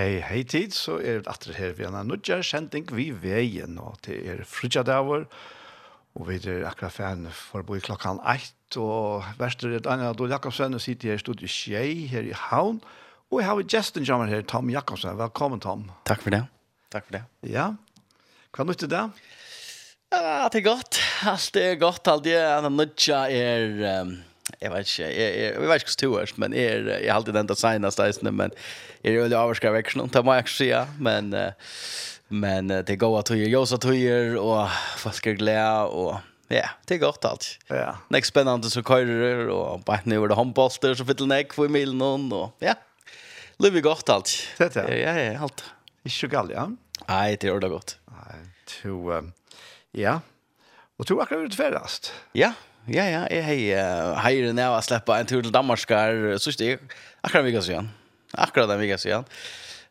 Hei, hei tid, så er det atter her vi har nødja kjenting vi veien, og det er frutja og vi er akkurat færen for å bo i klokkan eit, og verster er Daniel Adol Jakobsen, og sitter her i studiet Skjei her i Havn, og jeg har gesten jammer her, Tom Jakobsen, velkommen Tom. Takk for det, takk for det. Ja, hva nytt er det? Ja, det er godt, alt er godt, alt er nødja er... Um jag vet inte. Jag jag vet inte hur det men är jag har alltid den där signas där men är det väl avskriva action ta mig också ja men men det går att ju jag så att ju och fast glä och Ja, det er godt alt. Ja. Nek spennende så køyrer, og bare nu er det handbollster så fick näck för milen noen, og ja. Lever godt alt. Det er det. ja. Ja, alt. Ikke så galt, ja. Nei, det är det godt. Nei, to ja. Og to akkurat att det. Ja. Ja, ja, jeg hei heier når å slippe en tur til Danmark så ikke akkurat en vik siden. Akkurat en vik siden.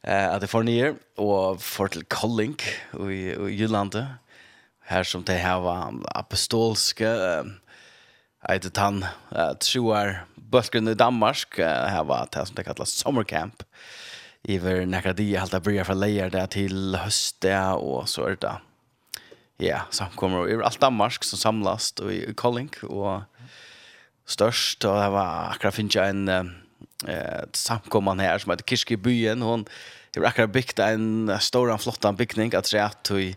Eh, at jeg får nye og får til Kolling i, i Jyllandet. Her som det her var apostolske Jeg heter Tan, troer bøtgren i Danmark. Her var det som det kallet sommercamp. Iver nekker de halte bryr fra leier det til høstet, og så er det Ja, samkommer over alt Danmark som samlast og i Kolling og størst og det var akkurat finnes jeg en eh, samkommer her som heter Kirske byen hon har akkurat bygd en stor og flott bygning at det er i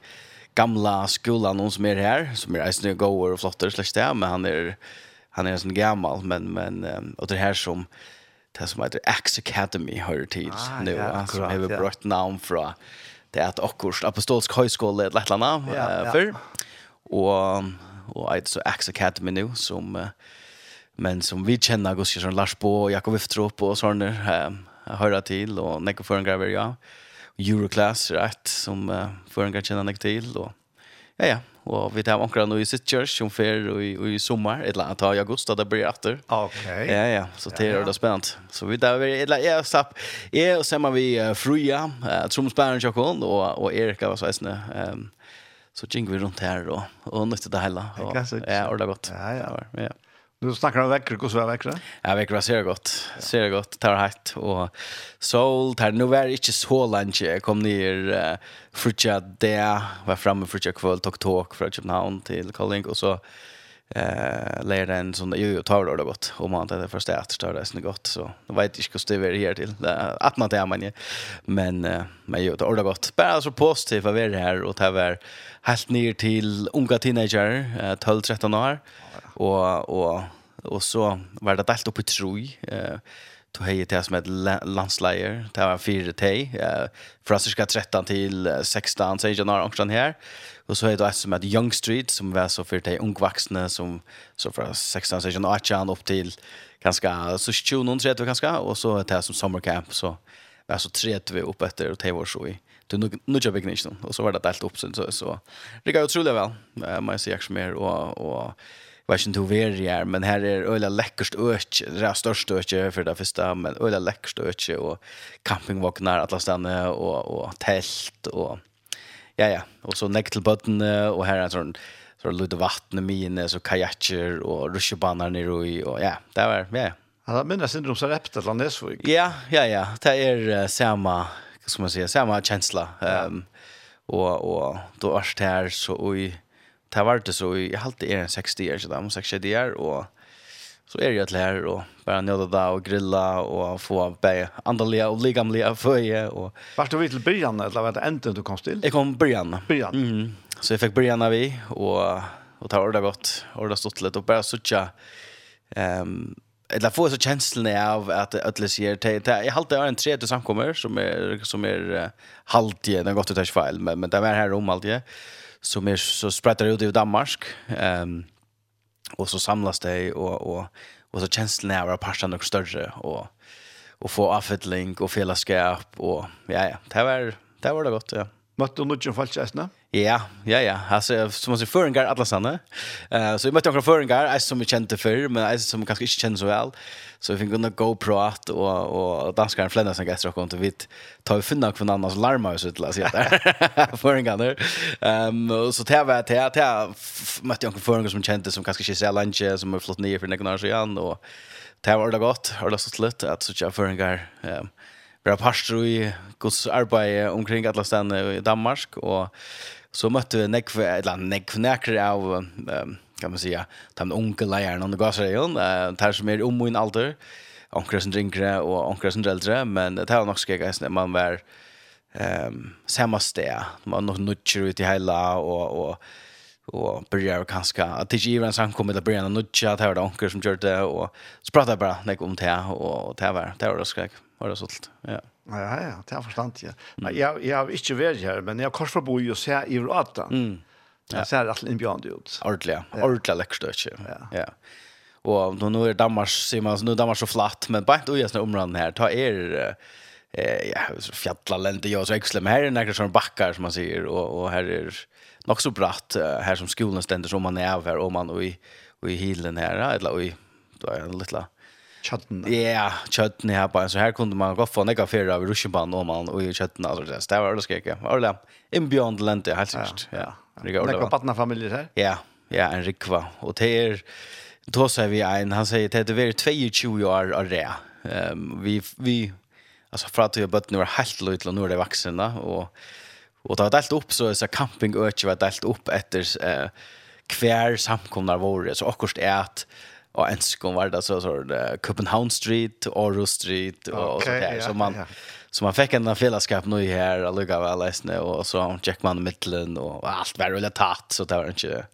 gamla skolan hon som er her som er eisende gåer og flottere slags det men han er han er sånn gammal men, men og det er her som det som heter Axe Academy hører til ah, nu ja, akkurat, som har brøtt navn fra det er att akkurat apostolsk høyskole et eller annet ja, för Og, og et så Axe Academy nå, som men som vi kjenner, gos Larsson Lars på Jakob Iftrop och sånne eh til, og och Nico Förngräver ja. Euroclass rätt som förngräver kjenner nekker til, og ja ja och vi tar omkring nu i sitt church som fer og i, i sommar ett land tar i augusti där blir åter. Okej. Ja ja, så det är det spänt. Så vi där vi ett ja stopp. Ja och sen har vi uh, Fruja, uh, som spänner och och Erika var så. Ehm um, så gick vi runt här då och nytte det hela. Och, ja, och det gott. Ja ja. ja. Du snackar om veckor, hur var veckor? Ja, veckor var ser gott. Ser gott, tar hett och sol, tar nu var inte så länge. Jag kom ner uh, frutja där, var framme frutja kväll, tog tåg från Köpenhamn till Kolling och så eh lägger den sån jo jo tar det gott om man det första att stör det snyggt gott så då vet inte hur det är här till att man det man men men jo tar det gott bara så positivt att vara här och ta vara helt ner till unga teenager 12 13 år och och Och så var det delt upp i troj. Eh, tog hej till som ett landsleier. Det var fire tei. Eh, fra cirka 13 till 16, säger jag några omkring här. Och så er det et som heter Young Street som var så fire tei ungvaksne, som så från 16, säger jag 18 upp till ganske, så 20, 30 ganske. Och så er det som sommercamp så var så 30 opp etter, og tej var så i det nu nu jag vet inte och så var det delt upp så så det går otroligt väl. Man ser också mer och och Jag vet inte hur vi är, men här är öliga läckerst öch, det är störst öch för det första, men öliga läckerst öch och campingvagnar, alla stanna och, och tält och ja, ja, och så näck till bötten och här är en sån så lite vatten i mine, så kajakker och ruschebanar nere i och ja, det var, ja, ja. Han minns synd om så rept att Landesvik. Ja, ja, ja. Det är samma, vad ska man säga, samma känsla. Um, och och då är det här så oj det var det så, jeg halte er en 60 år, så da, om 60 år, og så er jeg til her, og bare nødde da, og grilla, og få be andelige og ligamlige føje, og... Var du vi til byrjan, eller var det enten du kom til? Jeg kom byrjan. Byrjan? Mm. Så jeg fikk byrjan av vi, og, og det var ordet godt, ordet stått litt, og bare suttja, um, eller få så känslan av att alla ser det jag har är en tredje samkommer som är som är halvtid den gott ut här fel men men det är här om alltid som är så sprättar ut i Danmark ehm um, och så samlas det och och och så känslan är att passa något större och och få avfälling och fällskap och ja ja det var det var det gott ja. Matt du Nutchen fallt ästna. Ja, ja, ja. Alltså som man säger föringar alla sanna. Eh så vi mötte några föringar, är som vi kände förr, men är som kanske inte känns så väl. Så vi fick kunna go prat och och danskar flända sen gäster och kom till vit ta vi finna kvar annars larma oss ut läs där. Föringar där. Ehm och så där var att jag mötte några föringar som kände som kanske inte ser lunch som har flott ner för några år sedan och det var det gott, har det så lätt att så jag föringar ehm Vi har pastor i Guds arbeid omkring alle stedene i Danmark, og så møtte vi nekv, eller nekv nekr av, um, kan man säga, de unge lejarna under gasregion, uh, där som er om och alder, onkrar som drinkere och onkrar som äldre, men det var nog skräck man var um, samma sted, man nog nutcher ut i hela och, och och börjar kanske att det ger en sån kommer det börjar en nudja att var onkel som gjorde det och så pratar bara nek om det och det var det var det skräck var det sålt ja. Ja, ja, det har forstand, ja. Mm. Nei, jeg, jeg har ikke vært her, men jeg har kors for bo i og se i Rata. Mm. Ja. Jeg ser alt innbjørende ut. Ordentlig, ja. Ordentlig lekkerstøtje. Ja. ja. Og nå, nå er Danmark, sier man, nå er Danmark så flatt, men bare ikke ugjøsne områden her. Ta er, eh, ja, fjallaland, ja, så eksle, men her er nekker sånne bakkar, som man sier, og, og her er nok så bratt, her som skolen stender, som man er av her, og man og i, i hilen her, eller og i, da er en liten... Chatten. Ja, chatten här på så här kunde man gå från några fyra av ruschbanan om man och chatten alltså det där var det skrek. Orla. In beyond land det helt just. Ja. Det går då. Några familjer här? Ja. Ja, en rikva och det är då säger vi en han säger det är väl 22 år av det. Ehm vi vi alltså för att jag bött nu är helt lite och nu är det vuxna och och det har delt upp så så camping öch var delt upp efter eh kvar samkomnar vore så akkurat är att och en skon var det så så Copenhagen Street, Aarhus Street och okay, så där ja, så man ja. så man fick en fällskap nu här och lugga väl läsne och så check man mitten och allt var väl tatt så det var inte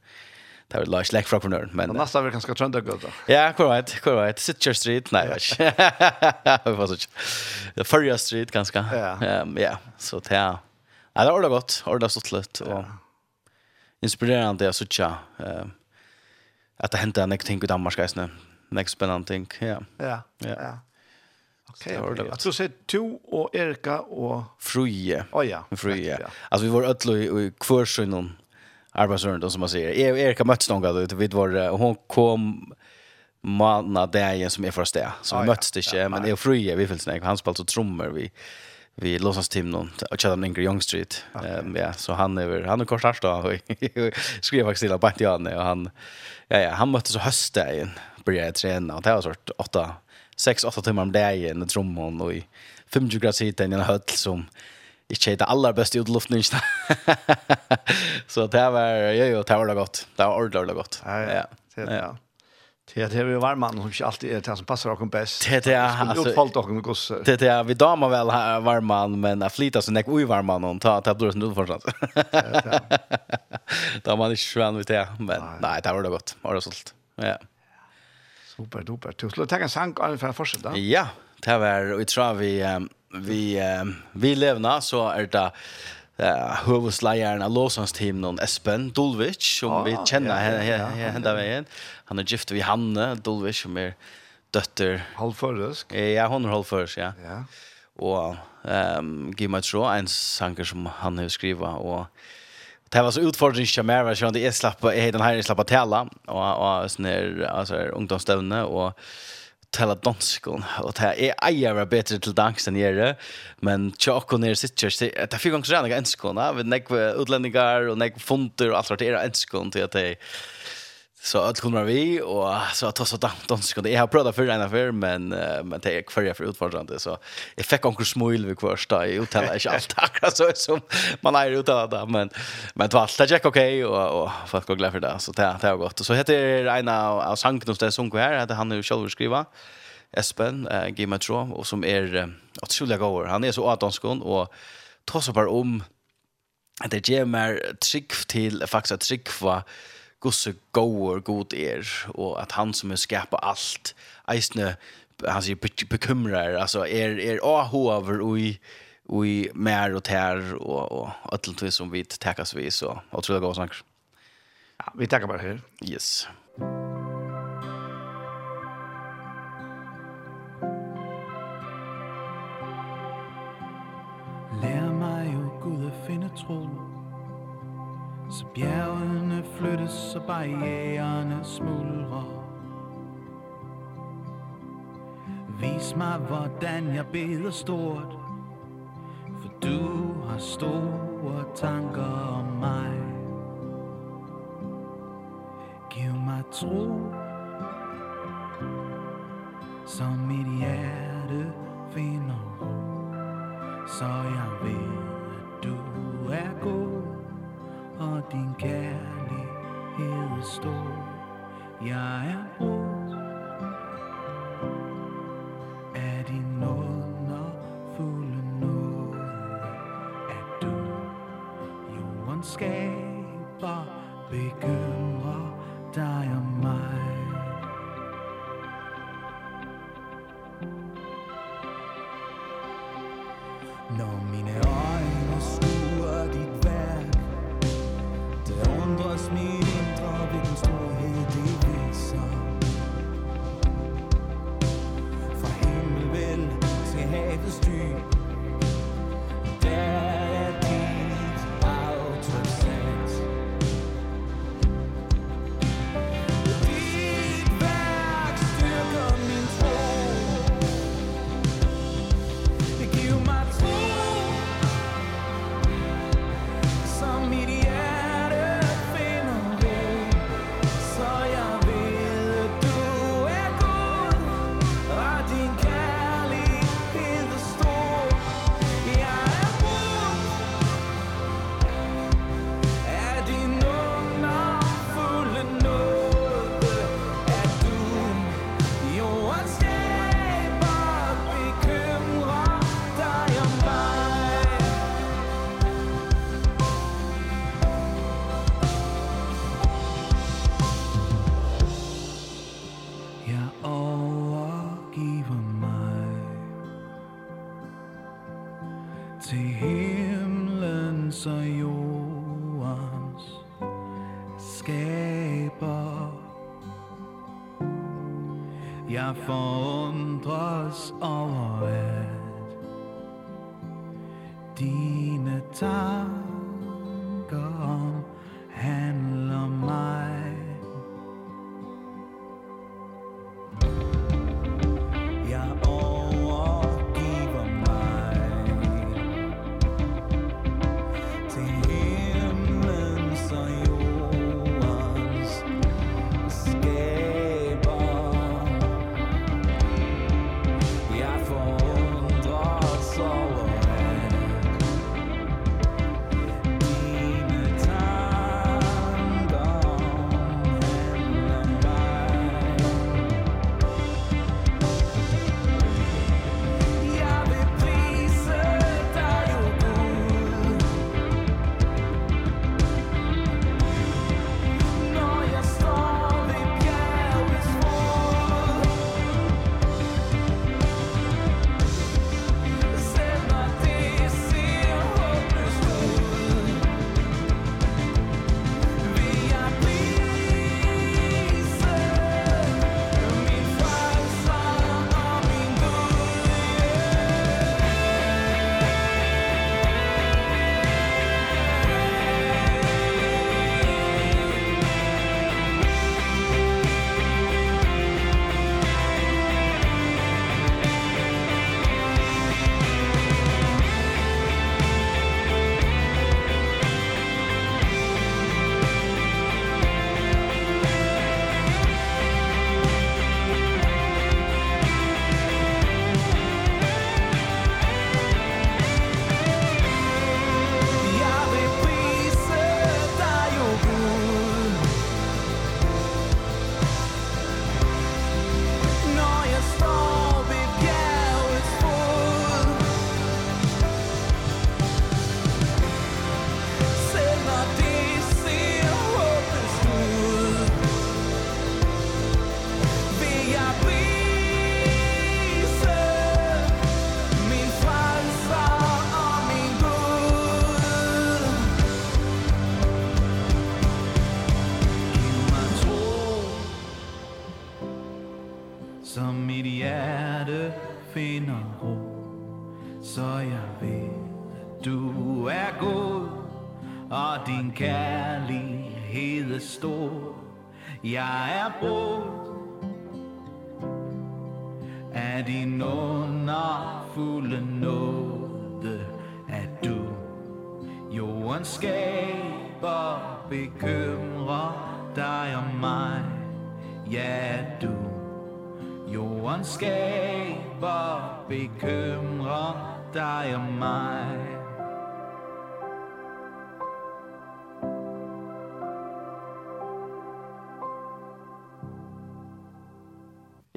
det var Lars Lack från Nörn men nästan vi kanske trönda gott då. Ja, korrekt, korrekt. Sitcher Street, nej. Det var så. The Furrier Street ganska. Ehm ja, så det är... Ja, det var det gott. Ordar så lite. och inspirerande att söka. Ehm att det händer något ting i Danmark guys nu. Next spännande ting. Ja. Ja. Ja. Okej. Jag tror så to och Erika och Fruje. Oh ja. Fruje. Alltså vi var ödlo i kvarsen någon arbetsrund som man säger. Erika möttes någon gång då vid var hon kom manna dagen som är första. Så vi möttes det inte men det är Fruje vi fylls när han spelar så trummor vi vi låtsas Tim någon och chatta med Young Street. Ehm ja, så han är han är kort här då. Skrev faktiskt till på Jan och han ja ja, han mötte så höstdagen började träna och det var sort 8 6 8 timmar om dagen och trommon och i 50 grader hit i en höll som inte det allra bästa ut luften inte. så det var ja jo, det var det gott. Det var ordentligt gott. Ja ja. ja. ja. Det är det var varman som inte alltid är det som passar oss bäst. Det är alltså utfallt och något. Det är vi damer väl här varman men att flyta så näck oj varman och ta ta blåsen ut förstås. Då man är svän vid det men nej det var det gott. Var det sålt. Ja. Super duper. Du skulle ta en sank all för fortsätta. Ja, det var och tror vi vi vi levna så är det uh, huvudslejaren av team, någon Espen Dulvich som ah, vi känner ja, ja, ja, vägen. Han är gift vid Hanne Dulvich som är dötter. Halvförsk? Ja, hon är halvförsk, ja. ja. Och um, Gimma Tro, en sanger som han har skrivit och Det var så utfordring som jag var så att jag slapp jag den här slapp att tala och och sån här alltså ungdomsstävne och tala danskon och det är ejer var bättre till dans än jag men chock och ner sitt just det fick gång så där enskona med nek utlänningar och nek fonter och allt det är enskon till att det Så att kommer vi och så att oss att dans kunde jag har provat för en affär men men det är kvar för utfordrande så jag fick onkel smuil vi vid sta i hotellet inte allt tack så som man är ute där men men det var allt jack okej och och för att gå glad för det. Så det det har gått. Så heter Reina av Sanknos där som går här att han nu själv skriva Espen eh, Gimatro och som är att otroligt god. Han är så atonskon och tar så bara om att det ger mer trick till faktiskt trick för gosse goer god er og at han som er skapa alt eisne han sier bekymrar altså er er ahover og i mer og tær og og alt som vi takas vi så og tror det går sånn Ja, vi tackar bara her Yes. Lær mig jo Gud at finde tro Så bjerg flyttes, så barriererne smuldrer. Vis mig, hvordan jeg beder stort For du har store tanker om mig. Giv mig tro Så mit hjerte finder ro Så jeg ved, at du er god Og din kærlighed here a storm. Jeg er ung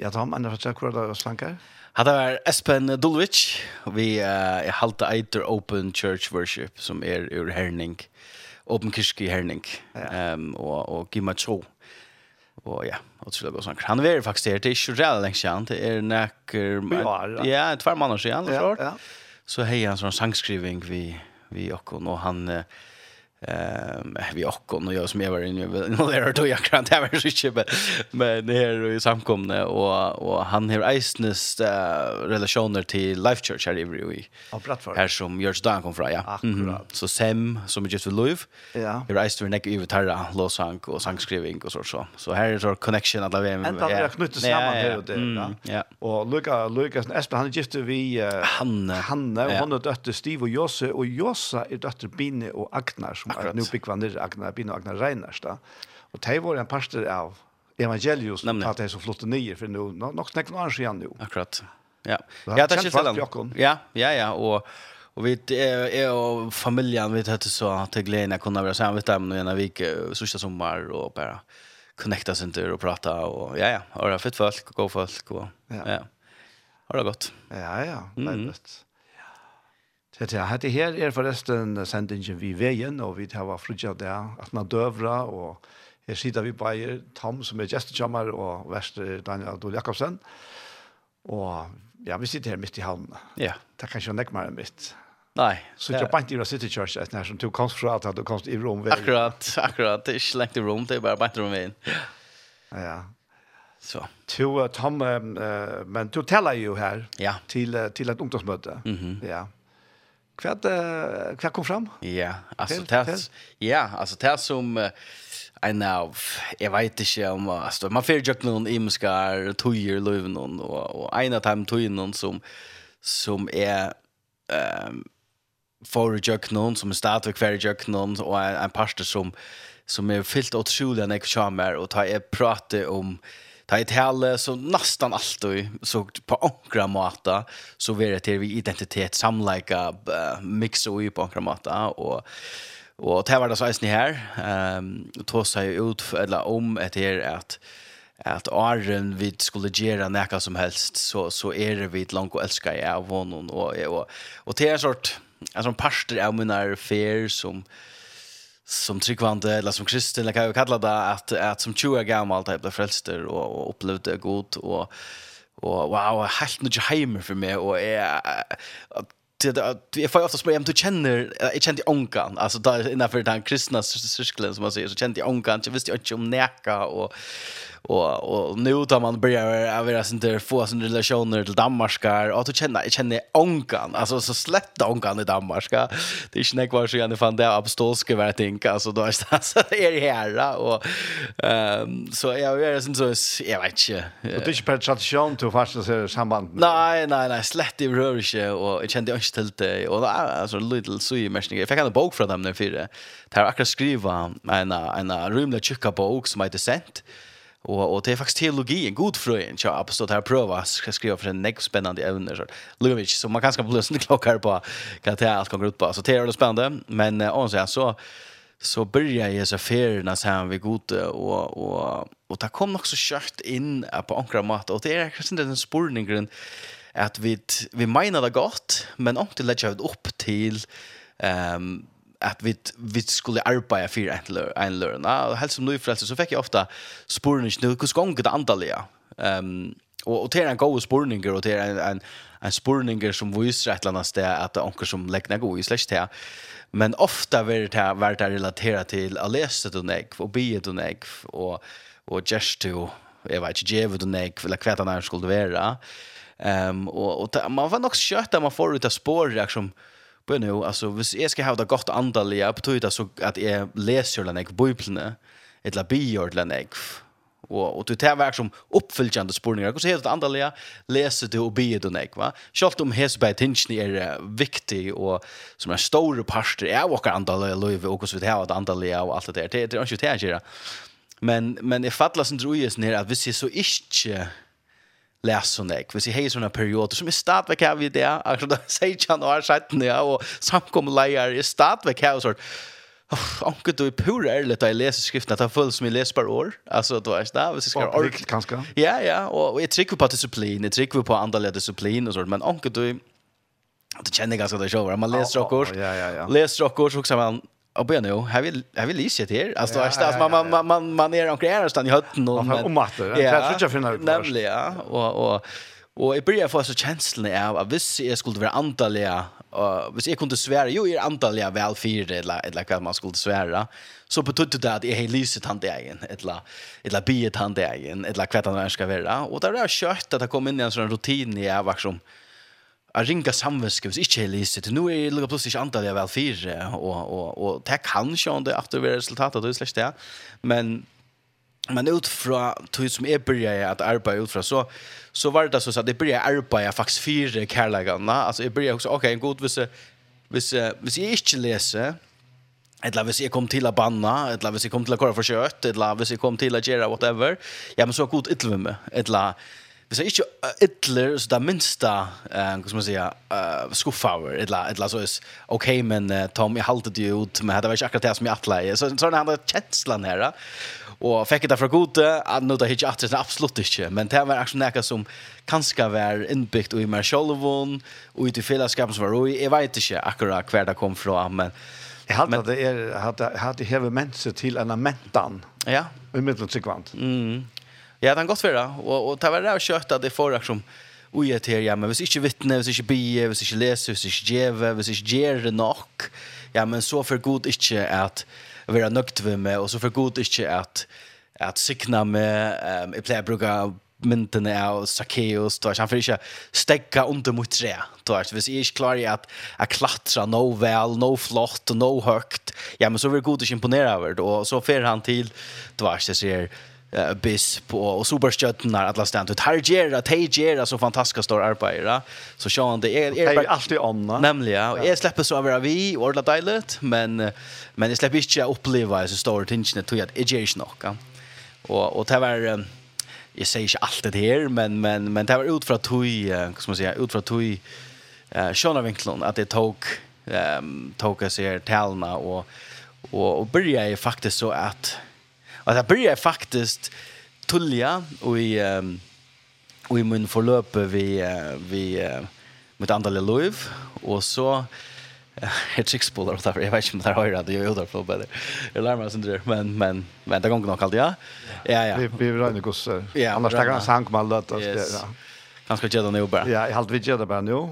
Ja, Tom, andre fattig, hvor er det oss flanker? Hadde vært Espen Dulwich, vi uh, er halte eiter Open Church Worship, som er ur herning, Open Kirske herning, ja. um, og, og Gimma Tro. Og ja, og til å gå sånn. Han er faktisk her, det er ikke reelle lenge siden, det er nekker... Ja, ja tvær måneder siden, eller så. Ja, ja. Så hei han sånn sangskriving vi, vi og han... Uh, Ehm vi och och jag som är var inne där då jag kan det var så shit men här i samkomne och och han har eisnes relationer till Life Church här every week. Ja, plattform. Här som görs där kom fra ja. Akkurat. Så Sam som är just för Louis. Ja. Här eist vi näck över tarra låsang och sangskriving och så så. Så här är så connection alla vi Ända vi har knutit samman här och det. Ja. Och Luka Lucas Espen han er just vi han han hon är dotter Steve och Jose och Jossa är dotter Bine och Agnar som Akkurat. Nu bygger man Agnar Bino Agnar Reiners da. Og de var en pastor av evangelius Nemlig. at de så flott ner för nu nok snäck någon annan igen nu. Akkurat. Ja. Ja, det är ju sällan. Ja, ja, ja och Och vi är och familjen vi hade så att glädjen kunde vara sen vet jag men en vecka sista sommar och bara connecta sig inte och prata och ja ja, och det är fett folk och gå folk och ja. Har det gått? Ja ja, väldigt. Mm. Det er det her er forresten sendingen vi veien, og vi tar frutja det. at man døvra, og her sitter vi bare Tom, som er gestekjammer, og verste Daniel Adol Jakobsen. Og ja, vi sitter her midt i havnen. Ja. Det er kanskje nekk mer enn mitt. Nei. Så ikke bare ikke i City Church, et nær som du kom fra at du kom i rom veien. Akkurat, akkurat. Det er ikke lengt i rom, det er bare bare i rom veien. Ja. Så. To, Tom, men du taler jo her ja. til, til et ungdomsmøte. Mm -hmm. Ja. Ja. Kvart hva kom fram? Ja, alltså det ja, alltså det som en av jag vet inte om alltså man får ju någon imskar tojer löven någon och och en av dem tojer någon som som är ehm för jag som är startar kvar jag någon och en pastor som som är fyllt otroligt när jag kommer och tar jag prata om um, Det är ett hälle som nästan alltid så på ankra måta så vill det till vi identitet samlika uh, mixa i på ankra måta och och det var det så är ni här ehm um, tog sig ut eller om ett här att att Arren vi skulle göra näka som helst så så är det vi långt och älskar jag av honom och och och det är sort en en parter av mina fair som som tryggvande eller som kristen eller kan vi kalla det att att som 20 år gammal typ blev frälster och, och upplevde gott och och wow helt nytt hem för mig och är jag får ofta spela om du känner jag kände onkan alltså där innanför den kristna cirkeln som man säger så kände jag onkan jag visste inte om näka och och och nu tar man börjar av era sånt där få sån relationer till Danmarkar. Och att känna känner onkan alltså så slätt onkan i Danmarkar. Det är inte kvar så gärna fan det apostolska vad jag tänker alltså då är det så är det här och ehm så jag är sån så jag vet inte. Det er inte per tradition till fast så samband nej nej nej. Slett i rör inte. Och jag kände inte till det. Och alltså little så i mästning jag fick en bok från dem när för det här akkurat skriva en en rymlig tjocka bok som heter sent. Och och det är faktiskt teologi, en god fröjen. Jag har stått här och prövat ska skriva för en next spännande ämne så. Lugovic så man kanske blir sån klockar på kan det allt kommer ut på. Så det är det spännande, men eh, så så börjar jag så färna så här vi god och och och det kom också kört in på ankra mat och det är kanske inte den spårningen att vi vi menar det gott, men om det lägger ut upp till ehm um, att vi vi skulle arbeta för en en lärna och helst som nyfrälse så fick jag ofta spårning nu hur gång det andaliga. Ehm um, och det är en god spårning och till en en en spårning som visar ett annat ställe att onkel som lägger gå i slash där. Men ofta blir det här vart det relaterat till att läsa det nek och be det nek och och just to jag vet inte ge det nek eller kvätta när skulle vara. Ehm um, och och man var nog skött att man får ut av spår liksom Men nu, alltså, hvis jag ska ha det gott andaliga, betyder det så att jag läser den här bibeln, eller bior den här og og du tar verk som uppfyllande spurningar. Hur heter det andliga? Läser du och ber du nek, va? Sjalt om hesbait hinchen är viktig och som är stor pastor är och andliga löv och så vi har det andliga och allt det där. Det är inte det här. Men men det fattlas inte rojas ner att vi så inte läs så nek. Vi ser hej såna perioder som är startväck här vid det. Alltså då säger jag några sätten ja och samkomlejer är startväck här så Onkel du är pur ärligt att jag läser skriften att jag följs som jag läser per år. Alltså då är det hvis jag ska orkla. Kanske. Ja, ja. Och jag trycker på disciplin, jag trycker på andra disciplin och sånt. Men onkel du, det känner ganska det själva. Man läser och kurs. Ja, ja, ja. Läser rockor så också man, Och ben nu, här vill här vill lyssna till. Alltså ja, ja, man man man man är omkring här stan i hötten och och matte. Ja, jag tror jag finner det. Nämligen ja och och och jag börjar få så känslan av att visst jag skulle vara antaliga och visst jag kunde svära jo är antaliga väl fyra eller eller vad man skulle svära så betydde det att jag har lyset han egen eller eller biet han där eller kvättan när ska vara och där är kött att det kom in i en sån rutin i jag som Jeg ringer samvenske hvis ikke jeg lyser til. Nå er det plutselig ikke antallet jeg vel fire, og, og, og det kan ikke om det at det blir resultatet, det er slett det. Men, men ut fra tog som jeg begynte at arbeide ut fra, så, så var det så at jeg begynte arbeide faktisk fire kærleggene. Altså jeg begynte også, ok, god hvis jeg, hvis, jeg, hvis jeg ikke leser, Eller hvis jeg kom til å banna, eller hvis jeg kom til å kåre for kjøtt, eller hvis jeg kom til å gjøre whatever, ja, men så er god ytterligere med, eller hvis jeg ikke ytler, så det minste, uh, hva skal man si, uh, skuffaver, eller, eller så er ok, men uh, Tom, jeg halte det ut, men det var ikke akkurat det som jeg atleie. Så, så er det andre kjenslen her, og fikk det fra gode, at nå det er ikke er absolutt ikke, men det var akkurat noe som kanskje var innbygd i meg selv, og ut i fellesskapen som var, og jeg vet ikke akkurat hver det kom fra, men Jeg hadde at det er, hadde, hadde hevet mennesker til en mentan. Ja. Umiddelbart sikvant. Mm. Ja, det er godt for det. Og, og det var det å kjøte at det får som uget her hjemme. Hvis ikke vittne, hvis ikke bie, hvis ikke lese, hvis ikke djeve, hvis ikke gjør nok, ja, men så for god ikke at være nøgt ved meg, og så for god ikke at, at sikna meg, um, jeg pleier å bruke myndene av Zacchaeus, du vet, han får ikke stegge under mot tre, du vet, hvis jeg ikke klarer at jeg klatrer no vel, no flott, no høgt, ja, men så vil god ikke imponere over det, og så fer han til, du vet, det sier, uh, Bisp och, och Superstjötnar alla ständ ut. Här ger att hej så fantastiska stora arbetare. Så så han det är är alltid annorlunda. Nämligen och är släpper så över vi och det dejligt men men jag släpper inte uppleva så stor tension att till är ger snacka. Och och det var jag säger inte allt det här men men men det var ut för att hur ska man säga ut för att eh Sean Winklon att det tog ehm um, tog sig talna och och och började faktiskt så att Og det blir faktisk tullja og i, um, og i min forløp vi, uh, vi uh, mitt andre liv, og så Helt sikkspåler og derfor, jeg vet ikke om det er høyre det jeg er utenfor på bedre. Jeg lærer meg å syndere, men, men, men det ganger nok alltid, ja. Ja, ja. Vi, vi regner gosser. Ja, Annars tenker han sang med alle dette. Yes. Ja. Ganske gjerne nå bare. Ja, jeg halte vi gjerne bare nå.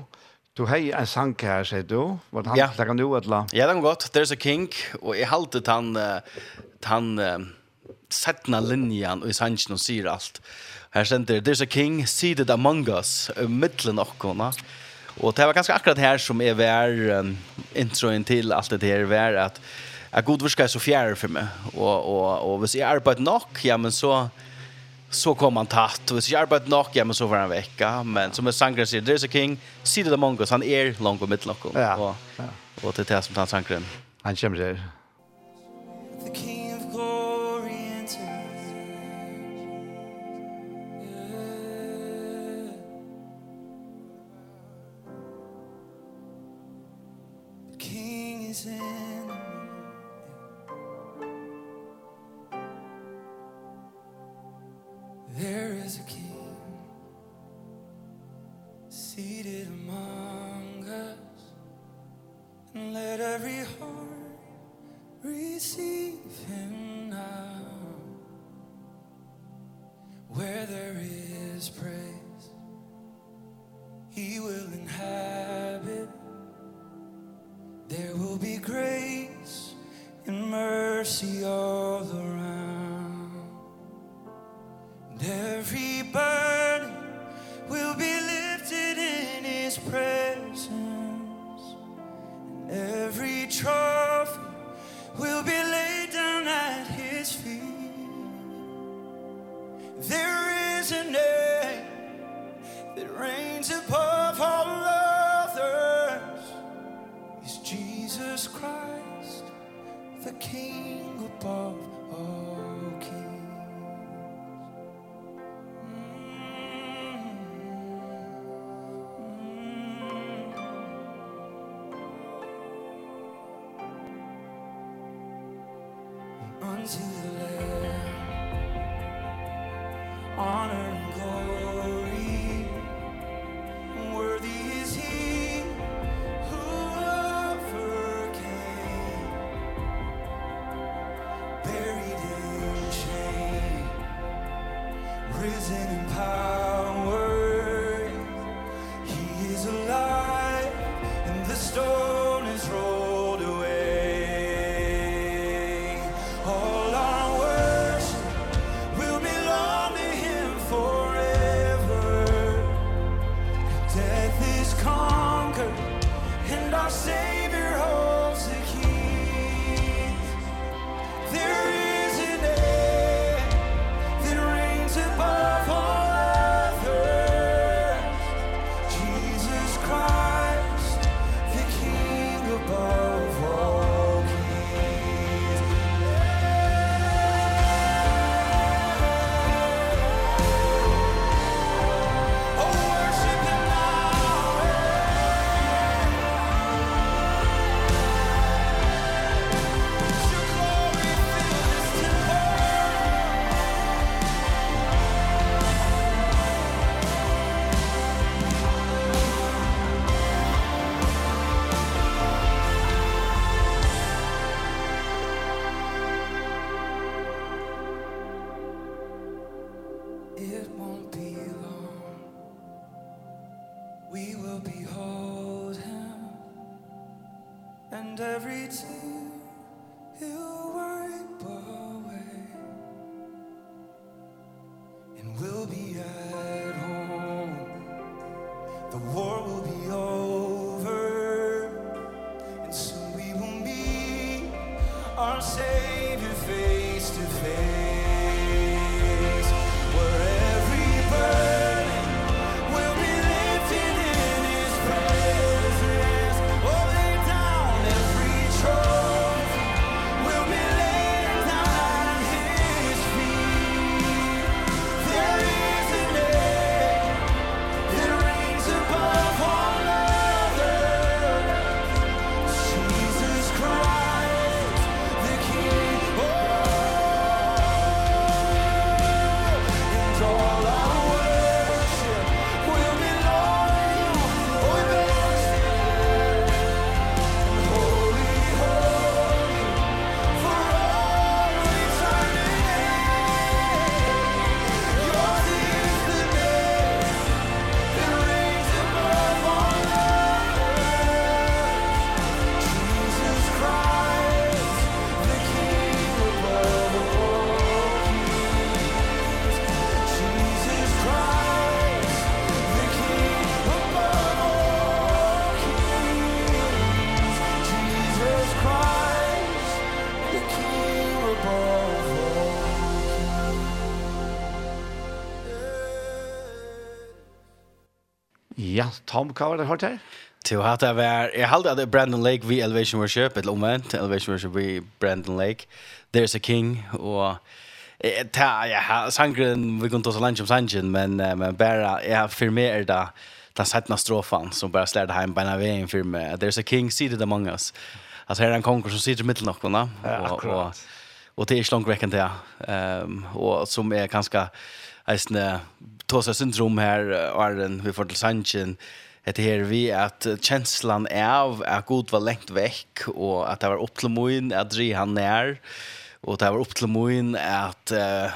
Du har en sang her, sier du. Var det han ja. tenker nå et eller annet? Ja, det går godt. There's a king, og jeg halte han, han, sättna linjen och i sanchen och säger allt. Här det, there's a king seated among us uh, middelen okkona. Och det var ganske akkurat här som är vær um, introen till allt det här vær att att god viska så fjerde för mig och och och hvis jag arbetar nok, ja men så så kom han tatt och hvis jag arbetar nok, ja men så var han vecka men som sangren sier, there's a king seated among us han är långt och mittlen och kona. Ja. Och, det är det som tar sangren. Han kommer där. The king sit among us. And let every heart receive him now. Where there is praise he will inhabit. Savior face to face. Tom, hva var det hørt her? Til hatt det var, jeg halte at Brandon Lake vi Elevation Worship, eller omvendt, Elevation Worship vi Brandon Lake, There's a King, og ta, ja, sangren, vi kunne ta så langt om sangen, men, men bare, ja, for meg er det den sættende strofen som bare slår det her, beina veien for meg, There's a King seated among us. Altså her er en konger som sitter i midten av noen, og, og, og det er ikke langt vekken til, um, og som er ganske, eisne, Tosa syndrom här Arden vi får till Sanchen Det her vi att känslan av att god var lengt väck och att det var upp till moen at dri han nær og det var upp till moen att uh,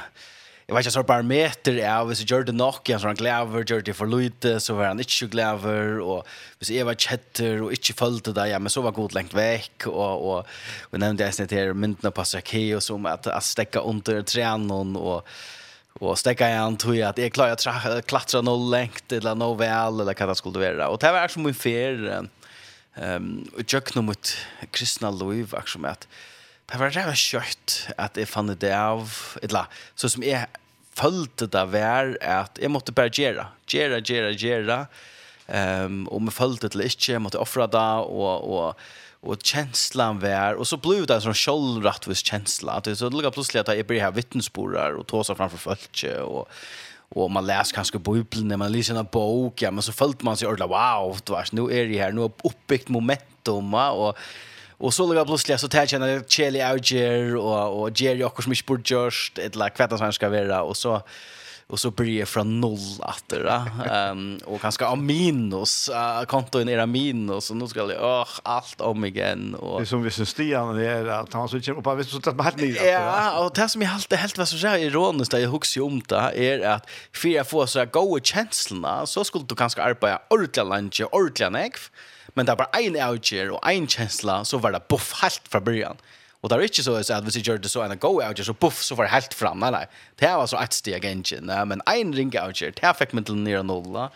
jag vet inte så bare meter av hvis jeg gjør det nok, så han glæver gjør det för lite, så var han ikke glæver och hvis jag var kjetter og ikke följde det, ja, men så var god lengt vekk, og, og vi nevnte jeg snitt her myndene på Sakeo som at, at stekka under trenen og och stekka igen tror jag att jag klarar att klättra noe längt eller noe vel eller hva det skulle vara. Och det var som en fer ehm och jag nog mot kristna liv med att det var rätt kött att jeg fann det av eller så som jeg följde det var att jag måste bara göra, göra, göra, göra. Ehm um, och med följde det inte, jag måste offra det och och och känslan var och så blev det en sån självrättvis känsla att det så lukar plötsligt att jag blir här vittnesbörjar och tåsa framför folk och och man läser kanske bibeln när man läser en bok ja men så följde man sig ordla wow det var nu är det här nu uppbyggt momentum och Och så låg plötsligt så tar jag när Cheli Auger och och Jerry Ockers mycket bort just ett la kvätta som ska vara och så och så blir det från noll att det ehm och ganska av minus uh, konton era minus och nu ska jag åh allt om igen och det som vi syns Stian det är att han så kommer på visst så att man helt nya ja och det som jag helt helt vad så så ironiskt jag hugger om det är att för jag får så här goda känslorna så skulle du kanske arbeta ordentligt lunch ordentligt men det var en outjer och en känsla så var det buff helt från början. Och där är inte så att vi gör det så en go out så puff så var helt fram nej nej. Det var så ett steg engine Nej men en ring out här. Det fick mig till nere nolla.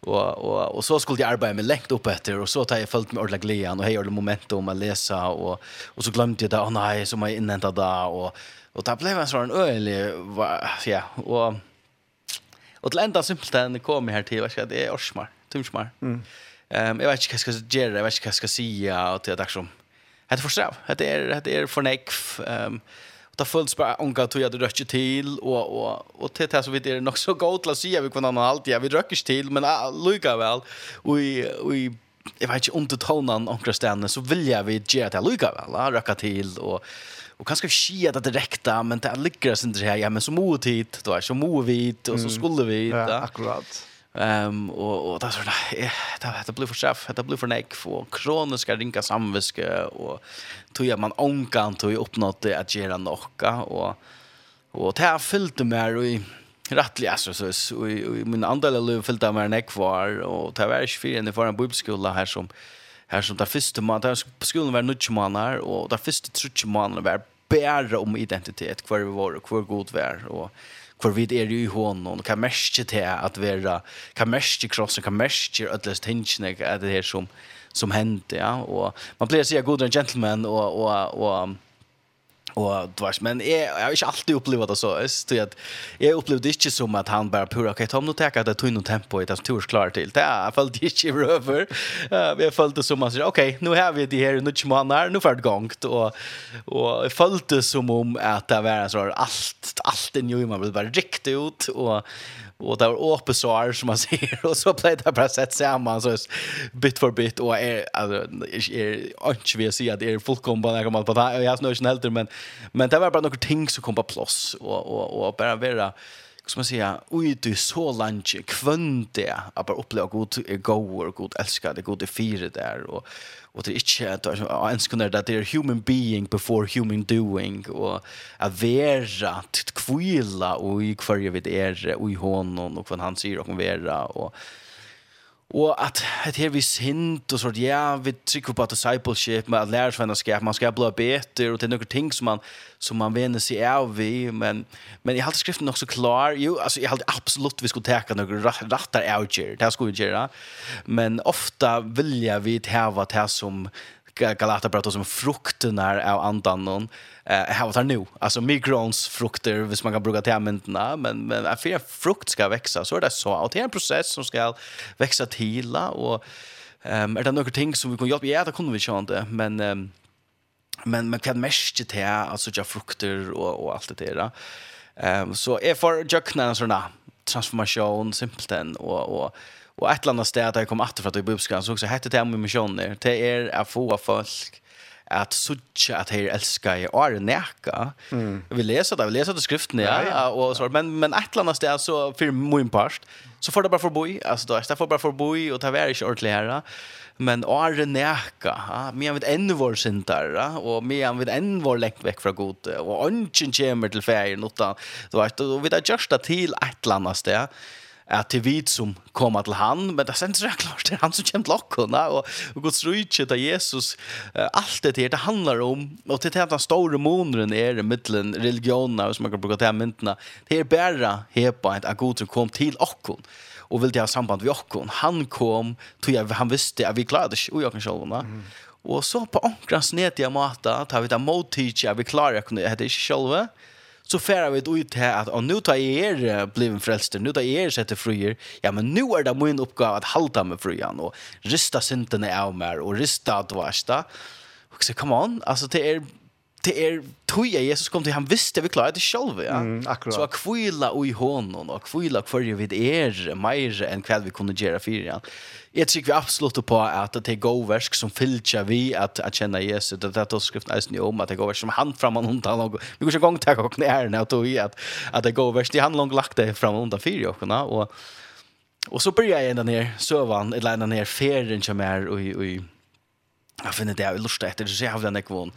Och och och så skulle jag arbeta med läkt upp efter och så tar jag följt med ordla glädjen och hej ordla momentum att läsa och och så glömde jag det oh, nej som jag det där och och där blev en sån ölig ja och och till ända simpelt den kom här till vad ska det är orsmar tumsmar. Mm. Ehm um, jag vet inte vad jag ska göra, jag vet inte vad jag säga och till att som Hetta för Hetta Det hetta det for för neck ehm ta fullt bara onka tog jag det rökt og og og och det så vidt er nok så gott att se vi kunde ha allt jag vi röker til men lucka vel. Vi vi jag vet inte om det tonan omkring stenen så vil jag vi ge det vel. väl röka til og och kanske skia det direkte, men det ligger sen det här ja men så mot hit då så mot vid och så skulle vi ja, akkurat Ehm och och det så där det det blir för chef det blir för neck för kroniska ringa samviske och tror jag man onkan tog ju uppnått det att göra nocka och och det har fyllt mer och i rättliga alltså så så i min andra liv fyllt mer neck var och det var ju för en för en bibelskola här som här som där första man där skolan var nutch manar och där första trutch manar var bära om identitet kvar vi var och kvar god var och hvor vi er i hånden, hva mest til at være, hva mest krossen, hva mest ødeles tingene, er det her som, som hendte, ja, og man pleier å si at god er en gentleman, og, og, og Och dvars men jag jeg har inte alltid upplevt det så så att jag upplevde inte som att han bara pura okej Tom nu at det tunna tempo i det som klar till. Det är fall det ikke över. uh, jeg følte som att okej nu har vi det här nu nå är nu fart gångt och och følte som om att det var så allt allt i nu man blev bare riktig ut och och det var öppet sår som man ser och så blev det bara sett samman så bit för bit och är alltså är inte vi ser att det är fullkomligt när man på det jag har helt men Men det var bara några ting som kom på plats och och och bara vara som man säger, oj du så lunch kvönte att bara uppleva god goer, god älskade, god är fyra där. Och och det är inte att ens kunna det är human being before human doing. Och att vara att kvila och i kvarje vid er och i honom och vad han säger och vara. Och Och at det här vi sint och sånt, ja vi tycker på discipleship med at lära sig man ska bli bättre och det är några ting som man som man vänner sig av vi men men jeg halte skriften så klar. Ju alltså jag halte absolut vi skulle ta några rattar here det här skulle vi gjøre, men ofta vill jag vi teva vad det som Galatabrat som frukterna av andan eh här var nu. Alltså migrons frukter hvis man kan bruka till ämnena men men att för frukt ska växa så är det så. Och det är en process som ska växa till och ehm är det några ting som vi kan hjälpa? Ja det kunde vi ju inte men um, men man kan mäska till alltså jag frukter och och allt det där. Ehm um, så är för jökna såna. Transformation simpelt och och Og et eller annet sted at jeg kom att för att jag bubskar så også hette det om missioner. Det er å få folk at sucha at här älska i är neka Mm. Vi lesa det, vi lesa det skriften ja, ja, og så men men et eller annet sted så for min part så får det bara förboj. altså da är det får bara og och ta ikke ordentlig her men är neka ja. Men vid enn vår og och men vid enn vår läkt vekk fra god og ungen kommer til färgen utan då vet då vi jag just til till ett annat ställe at det er vi som kommer til han men det sänds det klart det er han som kommer til lockorna og, og Guds rydtje til Jesus uh, alt det her, det handler om og och till den store månaden er i mittlen religionerna hvis man kan bruke det her myntena det er bare hepa att Gud som kom til oss og vil det ha samband med oss han kom tog han visste at vi klarade oss och jag kan själva mm. och så på ankrans netiga mata tar vi det mot teacher vi klarar det heter inte själva så færar vi ut til at og nu tar er bliven frelster, nu tar er sette fruer, ja, men nu er det min oppgave at halda med fruan, og rista syndene av mer, og rista at varsta. Og så, come on, altså, det er det är tog jeg Jesus kom till han visste vi klarade det själva ja. Mm, akkurat. Så att kvila i hånden, och kvila för ju er mer än hva vi kunde göra för igjen. Jeg tycker vi absolut på att det er god versk som fylltja vi att att känna Jesus det där skriften eisen om att det gåverk som han fram och undan vi går så gång tag och när när då i att att det gåverk det han langt lagt det fram och undan för och og Og så börjar jag ända ner sövan eller ända ner färden som är och och jag finner det jag lustar efter så jag har den ekvån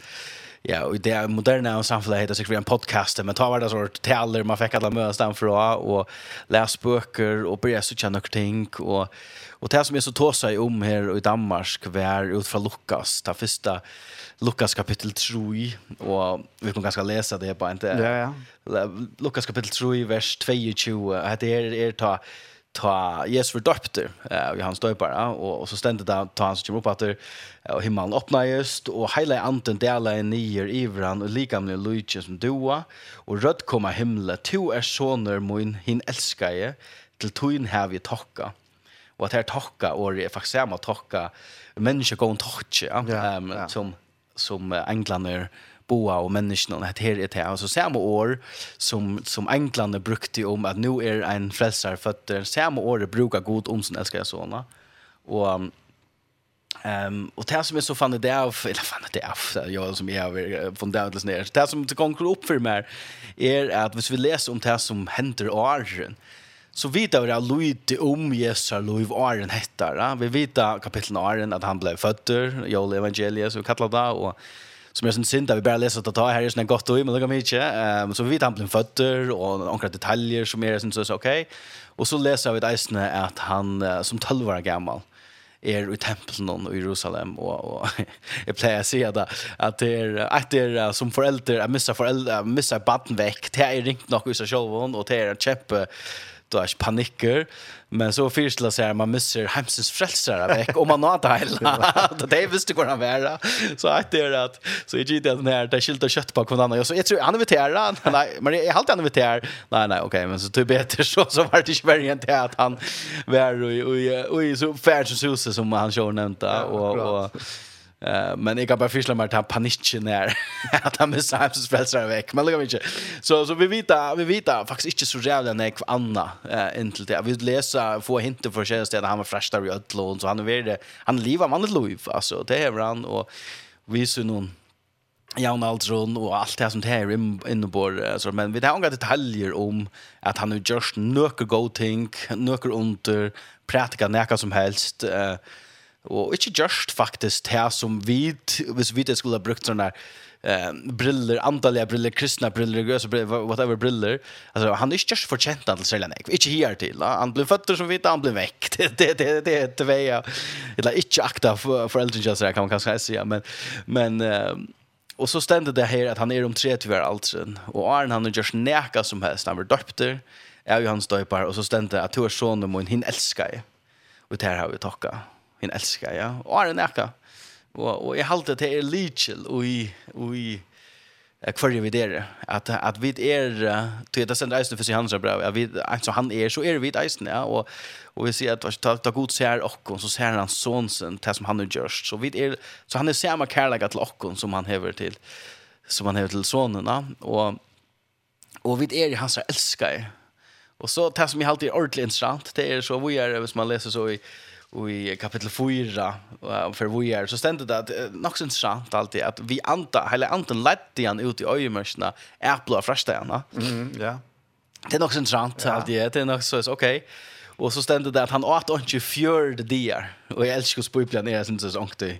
ja, och det moderna och samfundet heter sig en podcast, men ta var det sort taler man fick alla möten fram fra och läs böcker och börja så känna ting och och det som är så tåsa i om här i Danmark var ut från Lukas, det första Lukas kapitel 3 och vi kan ganska läsa det på inte. Ja ja. Lukas kapitel 3 vers 22. Det är er, er ta ta Jesus för döpter eh och han stöpar och och så stände där ta han som kommer upp åter och himmelen öppnar just och hela anten delar i nier ivran och likamne Luigi som doa och rött komma himla to är soner min hin älskaje till tun här vi tacka och att här tacka och det är faktiskt samma tacka människor går och tacka ja. som som englander boa och människan att här er det Altså samme år som som englene brukte om att nu är en frälsare født, samme år brukar god om sin älskade sånne. och Ehm um, och det som är så fan det av eller fan det av jag som jag har från Douglas ner. Det som det kommer upp för mig är att hvis vi läser om det som händer i Arjen så vet vi att Lloyd om Jesus har Lloyd Arjen heter. Ja? Vi vet kapitel Arjen att han blev född, Joel Evangelia så kallar det och som är sån synd att vi bara läser att ta här är såna gott och men det kan vi eh um, så vi vet han blev fötter och några detaljer som är sån så okej och så läser vi att att han som 12 år gammal er i tempelen i Jerusalem og, og jeg pleier å si det at det er, at det er som foreldre jeg misser foreldre, jeg misser baden vekk. Det er ringt nok i seg selv og det er en kjempe då är panikker, men så fyrstla sig man missar hemsens frälsare veck om man nåt hela. Det visste går han vara. Så att det är att så är det den här där skilta kött på kvinnan annan. Så jag tror han inviterar han Nej, men jag halt han inviterar. Nej nej, okej, men så typ bättre så så vart det ju inte att han var och och så färdsusse som han kör nämnt och och Uh, men jag kan bare fyrsle meg att han panikken her, at han missar hans frälsare vekk, Men lukker vi ikke. Så, så vi vet vi vet faktiskt inte så jävla jeg jag Anna uh, inntil det. Vi läser, få hinter för sig att han var fräschare i Ødlån, Så han är det. Han lever han ett liv. Alltså, det är han. Och vi ser någon Jan Aldron och allt det som det här inne på. så men vi har inga detaljer om att han har gjort några go ting, några under, pratika näka som helst. Uh, Og ikke just faktisk det som vi, hvis vi skulle ha brukt sånne eh briller antalliga briller kristna briller gös whatever briller. Alltså han är inte just förtjänt att sälja nej inte här till han blev fötter som vita han blev väckt det det det det är två eller inte akta för föräldrar just där kan man kanske säga men men och så stände det här att han är om tre tyvärr alltså och Arn han är just näka som helst. Han var döpter är ju hans döpar och så stände att hur sonen min hin älskar och det här har vi tacka min elskar, ja. Og er en ekka. Og, og jeg halte til er lykjel og i, og i kvarje vi der. At, at vi er, til det sender eisen for sin hans brev, at vi, altså han er, så er vi eisen, ja. Og, og vi sier at ta, ta god ser okkon, så ser han sonsen til som han har gjørst. Så, vi er, så han er samme kærlega til okkon som han hever til, som han hever til sonen, ja. Og, og vi er hans elskar, Og så det som jeg alltid er ordentlig interessant, det er så vi er, hvis man leser så i i kapitel 4 om för vi är så ständigt det att nog syns sant alltid att vi anta hela anten ledde han ut i öjmörsna ärblå frästarna. Mm, ja. Det är nog syns sant alltid det är nog så okej. Okay. Och så ständigt det att han åt inte fjörde där och jag älskar spöplan är syns så ångte.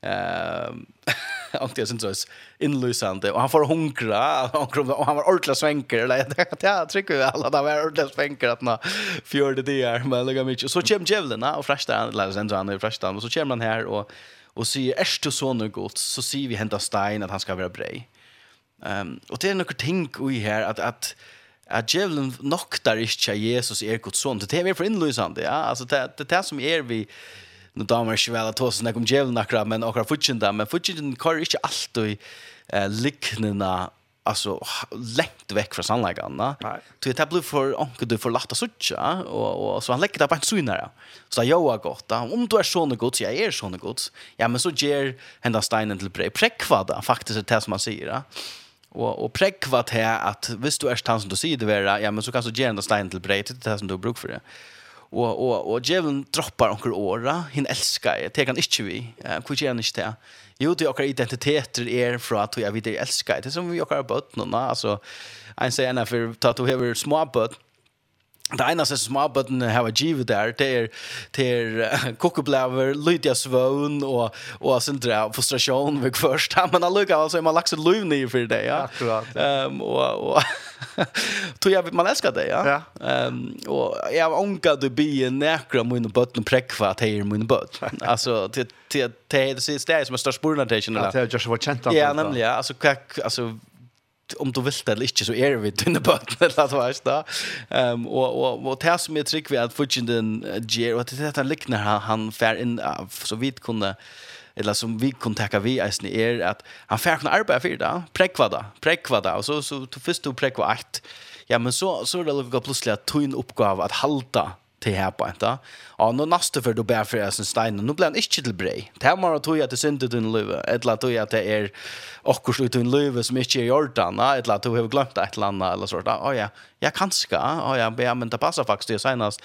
Ehm alltid sin tröst inlysande och han får hunkra och han var ordentligt svänker eller jag tycker vi alla där var ordentligt svänker att nå fjörde det är men lägga mycket så kommer Jevlena och fräschta han eller sen så han är fräschta och så kommer han här och och säger är du så nu gott så ser vi hända Stein att han ska vara brej. Ehm um, och det är något tänk i här att att att djävulen noktar inte Jesus är Guds son. Det är mer för inlysande. Ja? Alltså, det, det, det som är vi nu damer ikke vel at hos nek om djevelen akkurat, men akkurat fortjenta, men fortjenta kar ikke alltid eh, liknende alltså lekt veck från sannligheten va. Så det blir för onkel du får latta sucha och och så han lägger det på en synare. Så jag har gått. Om du är sån god så jag är sån god. Ja men så ger hända steinen till bre präckvada faktiskt det som man säger. Ja? Och och prekvat här att visst du är stans som du säger det vara ja men så kan så ge hända steinen till pre till det som du brukar för det og og og Jevon droppar onkel Ora hin elskar jag tar han inte vi hur gör han inte det jo det okkar identiteter är för att jag vill älska det som vi har bøtt någon altså en säger när for att du har små bøtt Det ena som småbötten har varit givet där det är till kokoblaver, lydiga svån och och sånt där frustration vid första men alltså lukar alltså man laxar löv ner för det ja. Akkurat. Ehm och och tror jag man älskar det ja. Ehm och jag onkar du bi näkra mun bötten präckva att här mun bött. Alltså till till det är det sista som är störst på den här Ja, det är just vad känt. Ja, nämligen alltså alltså om du vill det eller inte så är vi tunna på eller att vara så. Ehm och och och det som är trick vi att fudgen den ger och det här liknar han han fär in så vitt kunde eller som vi kontakta vi är ni är att han fär kunna arbeta för det, Prekvada, prekvada och så så du först du präkva ett. Ja men så så är det väl plötsligt att tunn uppgåva att halta till her på enda. Og nå nu før för då for för Esen Stein. Nu blir han ikke till brei. Det er bare tog at det synder ut en löve. La tog at det er och ut en löve som inte är gjort eller at la har glemt glömt eller landa eller sånt. Ja, ja, jag kan ska. Ja, men det passar faktiskt det senest.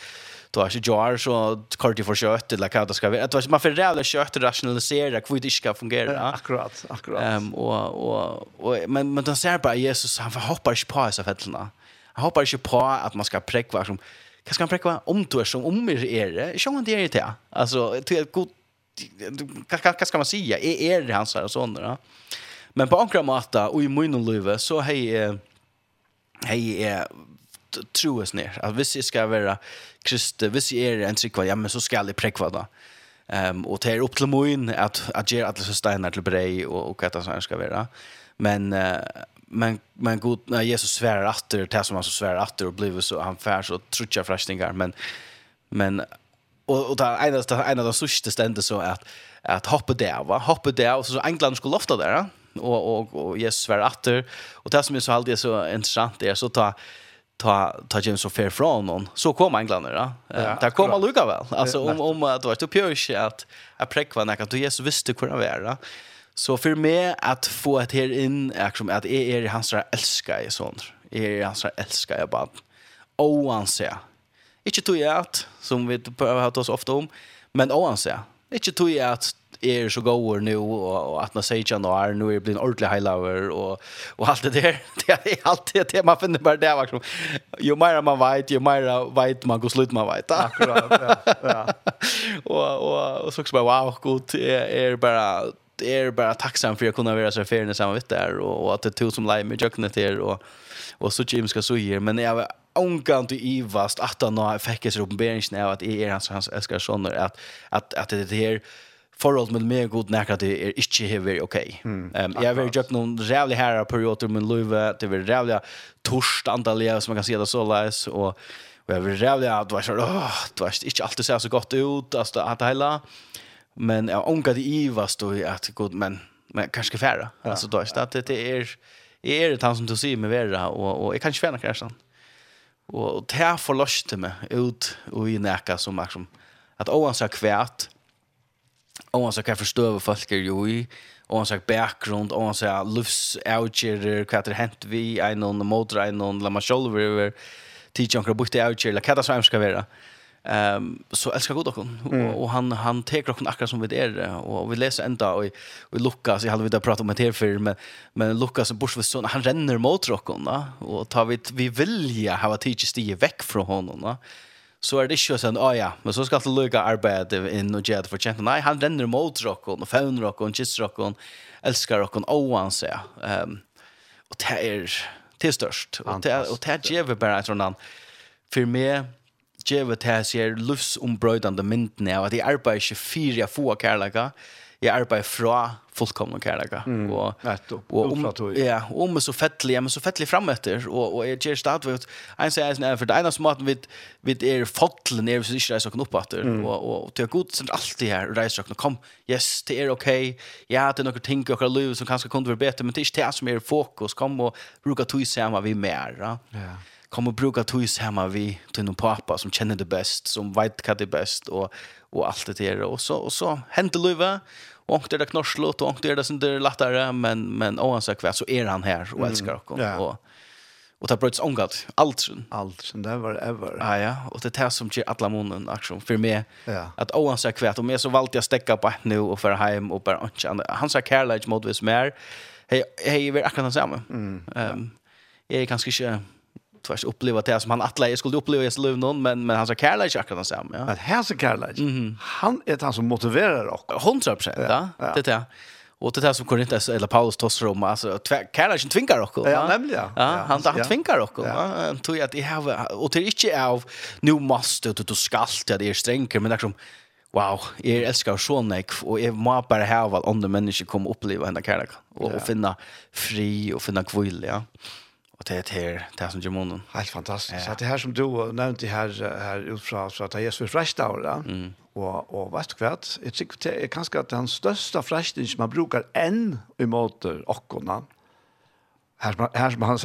Då är ikke jar så kort för kjøtt, eller hva det ska vara. Det var man för jävla kött rationalisera hur det ska fungera. Akkurat, akkurat. Ehm och och og, men men då ser bara Jesus han hoppar på så fällorna. Han hoppar inte på att man ska präkva som Hva skal han prekva om du er som om er det? Ikke om det er det, Alltså, det er god... Hva skal man säga? Er er det hans her og sånt, ja? Men på ankra måte, og i munnen løyve, så hei... Hei er troes ner. At hvis jeg skal være krist, hvis jeg er en trikva, ja, men så skal jeg prekva da. Um, og det er opp til moen at, at jeg er alle steinar til brei og, og hva det skal være. Men, uh, men men god när Jesus svär åter det som han så svär åter och blev så han fär så trutcha fräschningar men men och och där ena en av de sista stände så att att hoppa där va hoppa där och så England skulle lofta där och och och Jesus svär åter och det som är så alltid så intressant är så ta ta ta James och fair från någon så kom englandarna ja, där kom Luca väl alltså om om att det var typ pjörs att att präkva när att Jesus visste hur han var Så för mig att få ett här in liksom att är er hans där älska i sånt. Är hans där älska jag bara. Oanse. Inte tog jag att som vi har oss ofta om, men oanse. Inte tog jag att är så goer nu och att när säger att är nu är blir en ordentlig highlighter och och allt det där det är alltid det man finner bara där liksom ju mer man vet ju mer vet man går slut man vet akkurat ja ja och och och så också bara wow gott är bara är bara tacksam för att kunna vara så färdig samma vitt där och, och att det tog som live med jöknet här och, och så Jim ska så här. Men jag var ångant i ivast att han fick sig uppenbarelsen av att jag är hans, hans älskar soner att, att, att det här förhållet med mig god när att det är inte hever okej. Okay. Mm, um, jag har gjort någon jävlig här perioder med Löve, det var jävliga torst antal som man kan se det så läs och Och jag var rävla att det var så, åh, det var inte alltid så gott ut, alltså att hela men jag ångar det i vad står att god men men kanske färra. Ja, alltså då är det det är är det han som du ser med vera och och jag kan inte färna kraschen och det här förlöste mig ut och i näka som liksom att oansett kvärt sa kan förstå folk är ju i oansett bakgrund oansett lufs outger kvärt hänt vi en någon the motor en någon la macholver teach on kra butte outger la katastrof som ska vara. Ehm så älskar Gud och och han han tar oss akkurat som vi är och vi läser ända och och Lukas jag hade vi prata om det här för men men Lukas Borsvesson han renner mot rockarna och tar vi vi vilja ha att teaches det veck från honom va så är det ju sån oh ja men så ska det lucka arbete in och jag för chant nej han renner mot rocken och fån rocken kiss rocken älskar rocken och han säger ehm och det är det störst och det och det ger vi bara ett rundan för mig djeva til seg livsombrøydende myndene av at jeg arbeider ikke fire jeg får kærlighet, jeg arbeider fra fullkomne kærlighet. Mm. Og, Nettopp, og om, ja, om om så fettelig, ja, men så fettelig frem etter, og, og jeg gjør stadig, en sier jeg, for det eneste maten vi, vi er fottelen er hvis vi ikke reiser oss opp etter, mm. og, og, og til god sender alltid her, og reiser oss, kom, yes, det er ok, ja, det er noen ting i liv som kanskje kunne være bedre, men det er ikke det som er fokus, kom og bruker tog sammen vi mer, ja. Ja kom och bruka tojs hemma vi till någon pappa som känner det bäst, som vet vad det är bäst och och allt det där och så och så händer Luva och det där knorslot och det där som det är lättare men men oavsett vad så är han här och älskar oss mm. yeah. och och ta bröts ångat allt sen allt sen där var ever ah, ja och det här som ger alla månen action för mig ja. att oavsett vad om jag så valt jag stäcka på nu och för hem och bara han sa Carlage modvis mer hej hej vi är akkurat samma mm, um, jag är kanske inte tvärs uppleva det som han attla jag skulle uppleva i liv någon men men han sa Carlage jag kan säga ja. Att här så Carlage. Mm -hmm. Han är han som motiverar och 100% ja. ja. Det där. Och det där som Korinthus eller Paulus tossar om alltså Carlage tvingar och ja, ja nämligen. Ja, ja han han ja. tvingar också. ja. han tror att det här och det är inte av nu måste du du skall till det är stränker men liksom wow, jeg elsker så nek, og jeg må bare ha at andre mennesker kommer oppleve henne kærlighet, og, och og finne fri, og finne kvile, ja. Och det är det det som Jimon. Helt fantastiskt. Så det här som du nämnde här här utfra så att Jesus är fräscht där. Mm. Och och vad kvart, jag tycker det är kanske att den största som man brukar än i måter och Här som här som han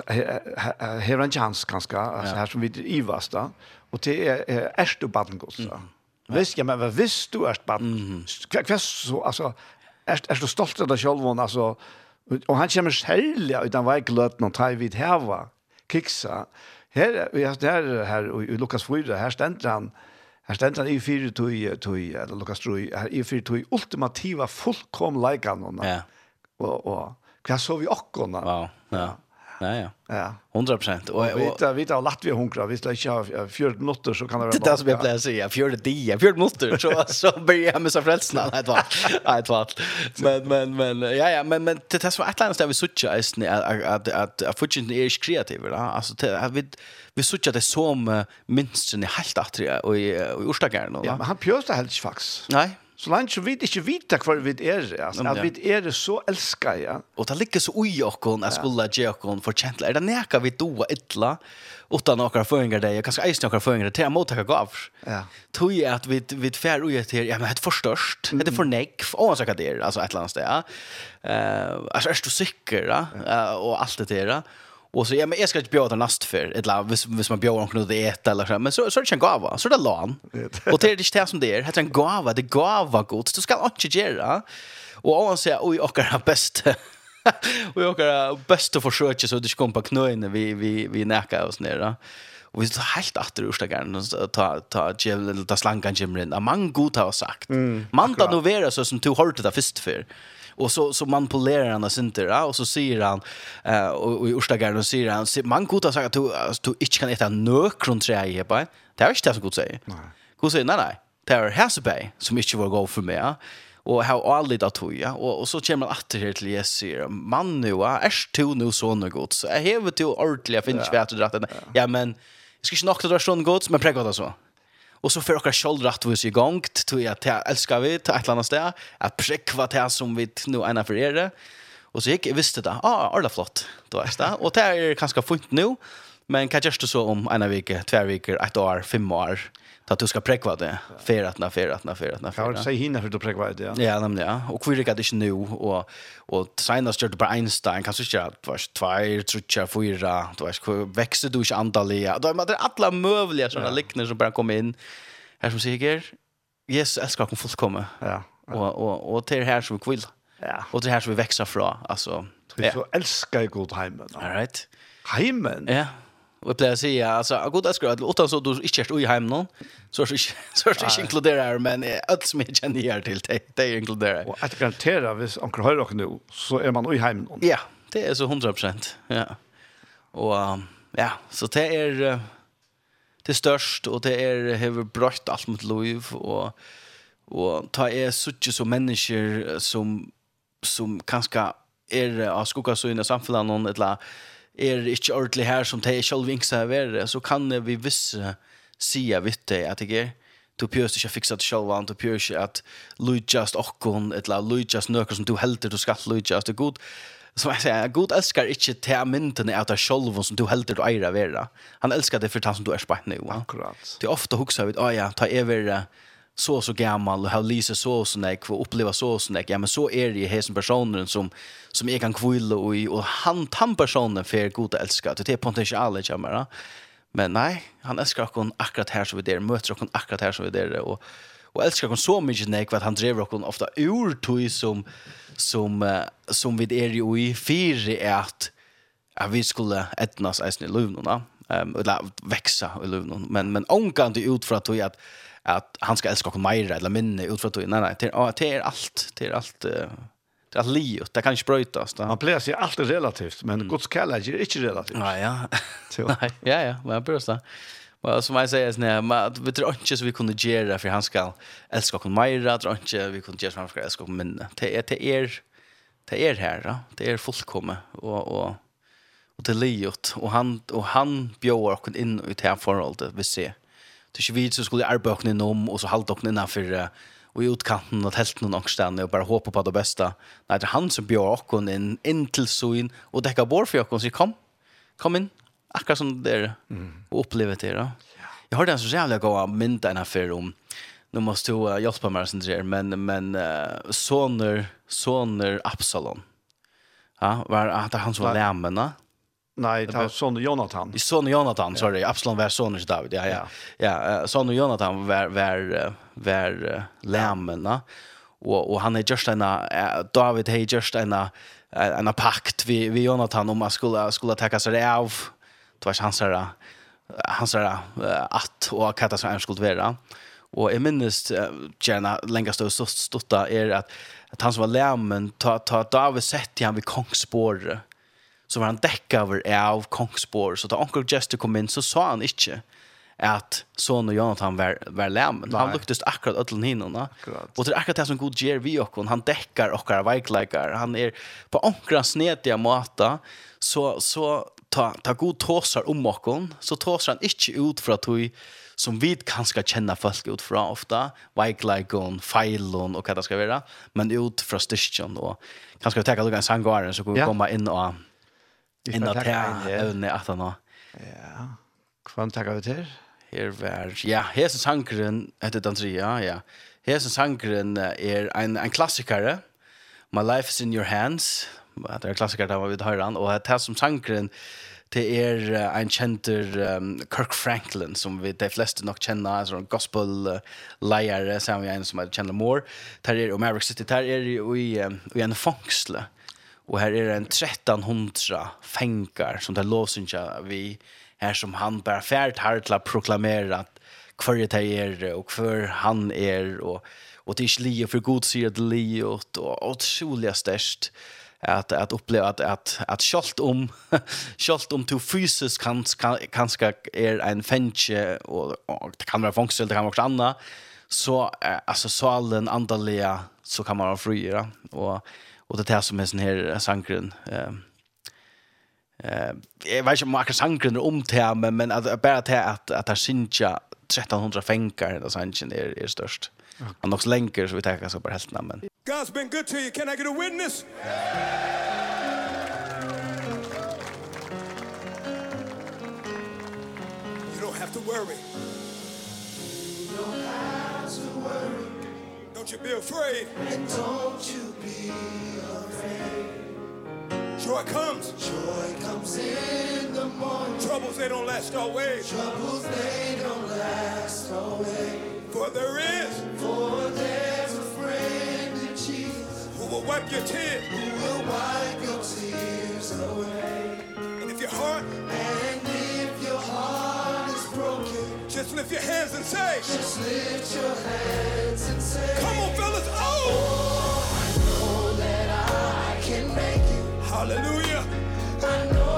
här en chans kanske alltså här som vi i vasta och det är ärst och badengos. Visst jag men vad visst du ärst baden? Kväst så alltså ärst ärst stolt av dig själv alltså Og han kommer særlig utan vei gløten og tar vidt heva, kiksa. Her, her, her, i Lukas 4, her stender han, her stender han i fire tog, tog eller Lukas 3, her i fire tog ultimativa fullkom leikene. Ja. Og, og hva så vi okkona? Wow, ja. Ja, ja. Ja. 100 procent. Och vi vet att Latvia hunkrar. Vi ska inte ha fjärde minuter så kan det vara. Det där som jag plejer säga, fjärde dia, fjärde minuter så så blir jag med så frälsna. Nej, va. Nej, det Men men men ja ja, men men det är så att landet där vi söker är att att att fortsätta är kreativ, va? Alltså vi vi söker det som minst ni helt att och i orsakaren då. Ja, men han pjörs helt faktiskt. Nej, Så langt så vi ikke vita hva vi er, altså, at vi er så elska, ja. Og det ligger så ui okkon, jeg skulle gjøre okkon for kjentla. Er det neka vi doa ytla, utan okkar føringar deg, og kanskje eisen okkar føringar deg, til jeg mottakka gav. Ja. Tog jeg at vi, vi fær ui etter, ja, men det er for størst, det er for nekv, og han sikkert det er, altså et eller annet sted, ja. Uh, altså, er du sikker, ja, uh, og alt det der, ja. Och så ja men jag ska inte bjuda näst för ett la vis vis man bjuder någon det äta eller så men så så är det en gåva så det är lån. Och det är det inte som det är. Det är en gåva, det gåva gott. Du ska inte göra. Och han säger oj och är bäst. Och jag är bäst att försöka så det kommer på knöna vi vi vi näka oss ner då. Och vi tar helt åter ur stagarn ta ta gel eller ta slankan gymrin. Man god har sagt. Man då vara så som du har det först för. Och så så manipulerar han oss inte ja? och så säger han eh och, och i och säger han man god har sagt att du, att du inte kan äta nökron trä i på. Det är inte det som god säger. Nej. God säger nej nej. Det är Hasselberg som inte var gå för mig. Ja? och har aldrig tog, toja och och så kommer man åter her till Jesus man nu är du nu så något gott så jag har till ordentliga finns vet du rätt ja men jag ska inte å dra sånne gott men präggat så.» Och så för oss själva rätt vi i gång till att jag älskar vi till ett annat ställe att präkva det som vi nu ena för er. Och så gick jag visste det. Ah, alla flott. Då är det. Och det är ganska fint nu. Men kan just så om en vecka, två veckor, ett år, fem år Att du ska präkva det. Färatna, färatna, färatna, färatna. Ja, säga hinna för du präkva det. Ja, ja nämligen. Ja. Och kvar det inte nu. Och, och senast körde på Einstein. Kanske inte att var två, tre, fyra. Du vet, växer du inte antaliga. Då är det alla möjliga såna ja. liknande som bara kommer in. Här som säger, Jesus älskar honom fullkomna. Ja. ja. Och, och, och till här som vi vill. Ja. Och till här som vi växer från. Alltså, ja. Så älskar jag god heimen. All right. Heimen? Ja. Och jag säger alltså jag god älskar att utan så du inte är i hem någon så så så inte inkluderar men allt som är känner här till dig det inkluderar. Och att garantera vis om har dock nu så är man i hem någon. Ja, det är så 100%. Ja. Och ja, så det är det störst och det är har bröt allt mot liv och och ta är suche så människor som som kanske är av skugga så i samhället någon eller er ikke ordentlig her som det er selv vinksa av er, så kan vi visse sia vitt det at jeg er. Du pjøst ikke fiksa det selv, du pjøst ikke at lujast okkon, eller lujast nøkker som du helder du skal lujast, det er god som jeg sier, god älskar ikke til amynten av dig selv som du helder du eier av era. Han älskar det for det som du er spett nu. Akkurat. Det er ofte huxar vi, å ja, ta över så så gammal och har lyser så så när jag uppleva så så när ja men så är det ju här personen som som jag kan kvilla och och han han personen för goda älska det är potential jag menar men nej han älskar hon akkurat här så vi där möter hon akkurat här så vi där och och älskar hon så mycket när vad han driver hon ofta ur tog som som som vi är ju i fyra är att Ja, vi skulle etnas eisen i luvnuna, um, eller växa i luvnuna, men, men det ut för att, att att han ska elska och mera eller minne utfört nej nej det är det er allt det är allt det är livet det kan inte brytas Da. Man blir sig alt er relativt men mm. Guds kärlek är inte relativt. Ja ja. nej ja ja men på så. Men som jag säger så när vi tror inte så vi kunde göra för han ska älska och mera tror inte vi kunde göra för han ska älska och minne. Det är det är det är här det är fullkommet och och och det livet och han och han bjöd oss in i det här förhållandet vi ser Det är vi som skulle arbeta inom och så halta oss innanför och i utkanten och helt någon angstän och bara hoppa på det bästa. Nej, det är han som bjöd oss in, in till syn och däckar bort för oss och säger kom, kom in. Akkurat som det är och uppleva det. Då. Jag hörde en så jävla goa mynda affär om nu måste du uh, hjälpa mig sen där men men uh, soner soner Absalom. Ja, var att han som var lämna. Nej, det var son Jonathan. Det son Jonathan, sorry. Ja. Absalom var sonen till David. Ja, ja. Ja, ja son Jonathan var var var lämna. Och och han är just en David är just en en pakt vi vi Jonathan om att skulle skulle ta sig av. Det var hans där hans där att och katta så skulle vara. Och jag minns gärna längst och stotta är att att han som var lämmen ta ta David sett han vid kongsbordet så var han dekka över av kongsbor, så da onkel Jester kom in så sa han inte at son og Jonathan var, var lämen. Han luktes akkurat ødelen hinna. Og det er akkurat det som god ger vi okkon. Han dekkar okkar veikleikar. Han er på onkra nedia måta, så, så ta, ta god tåsar om okkon, så tåsar han ikkje ut fra tog som vi kanskje kjenner folk ut fra ofta, veikleikon, feilon og hva det skal være, men ut fra styrkjen. Og kanskje vi tenker några det er en sangaren som kan ja. komma inn og Inna ta evne at han Ja. Kvam takka vi til? Her var, ja, hesen sangren, etter den ja, ja. Hesen sangren er en, en klassikare. My life is in your hands. Det er en klassikare der vi vil høre han. Og det er som sangren, det er en kjenter um, Kirk Franklin, som vi de fleste nok kjenner, en sånn gospel-leier, sammen med en som er kjenner Moore. Det er, og Maverick City, det er jo i, i en fangsle. Og her er en 1300 fengar som det låsynja vi her som han bare fært her til å proklamere at hver det er og hver han er og, og det er ikke livet for god sier det livet og, og utrolig størst at att uppleva att att att skalt om skalt om to fysisk kan kanske är en fänche och, och det kan vara fångsel det kan vara annat så alltså så all den andliga så kan man vara fria och och det här som är sån här sankren eh eh jag vet inte om akkurat sankren är omtär men men att bara att att att det synja 1300 fänkar där sanken är är störst. Han också länkar så vi tänker så bara helt namn. God's been good to you. Can I get a witness? You don't have to worry. Don't you be afraid. And don't you be afraid. Joy comes. Joy comes in the morning. Troubles, they don't last always. Troubles, they don't last always. For there is. For there's a friend in Jesus. Who will wipe your tears. Who will wipe your tears away. And if your heart. And just lift your hands and say. Just lift your hands and say. Come on fellas, oh, oh I know that I can make it Hallelujah. I know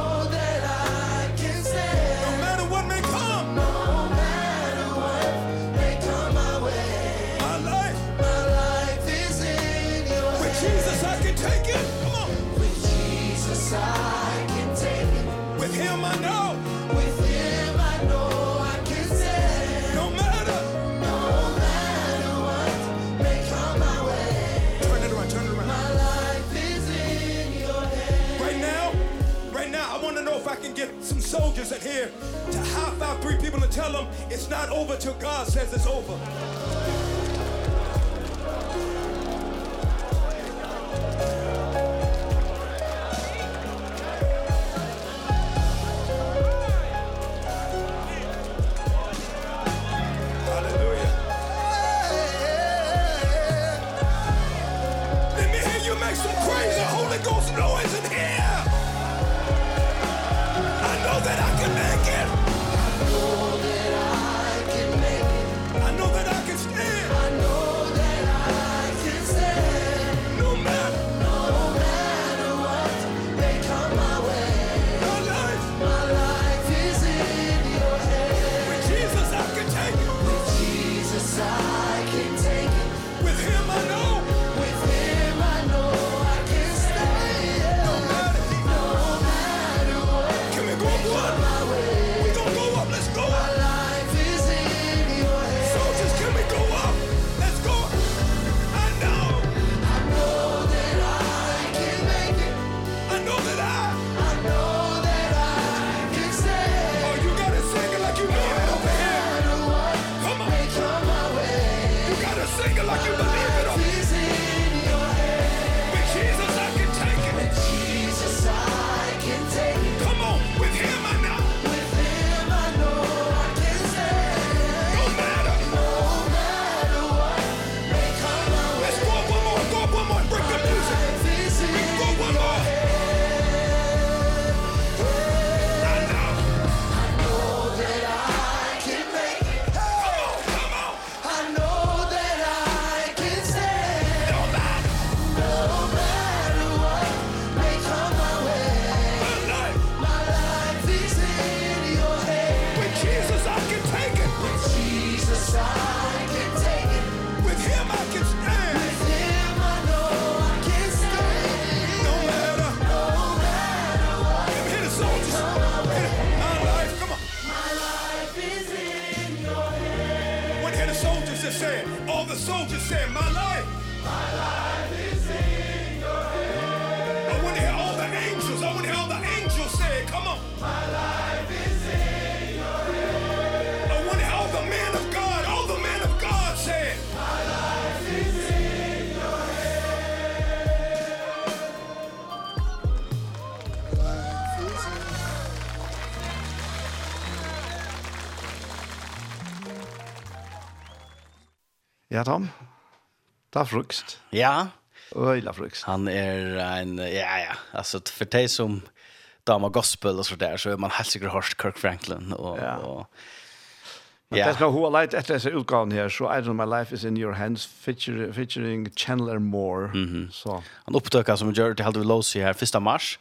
leaders in here to high five three people and tell them it's not over till God says it's over. Ja, Tom. Det er frukst. Ja. Øyla frukst. Han er en, ja, ja, altså for de som damer gospel og så der, så er man helt sikkert hørt Kirk Franklin. Og, ja. Og, ja. Det skal hun ha leit etter disse utgaven her, så I Don't My Life Is In Your Hands, feature, featuring Chandler Moore. Mm -hmm. så. Han opptøkket som gjør til Helder Losey her 1. mars,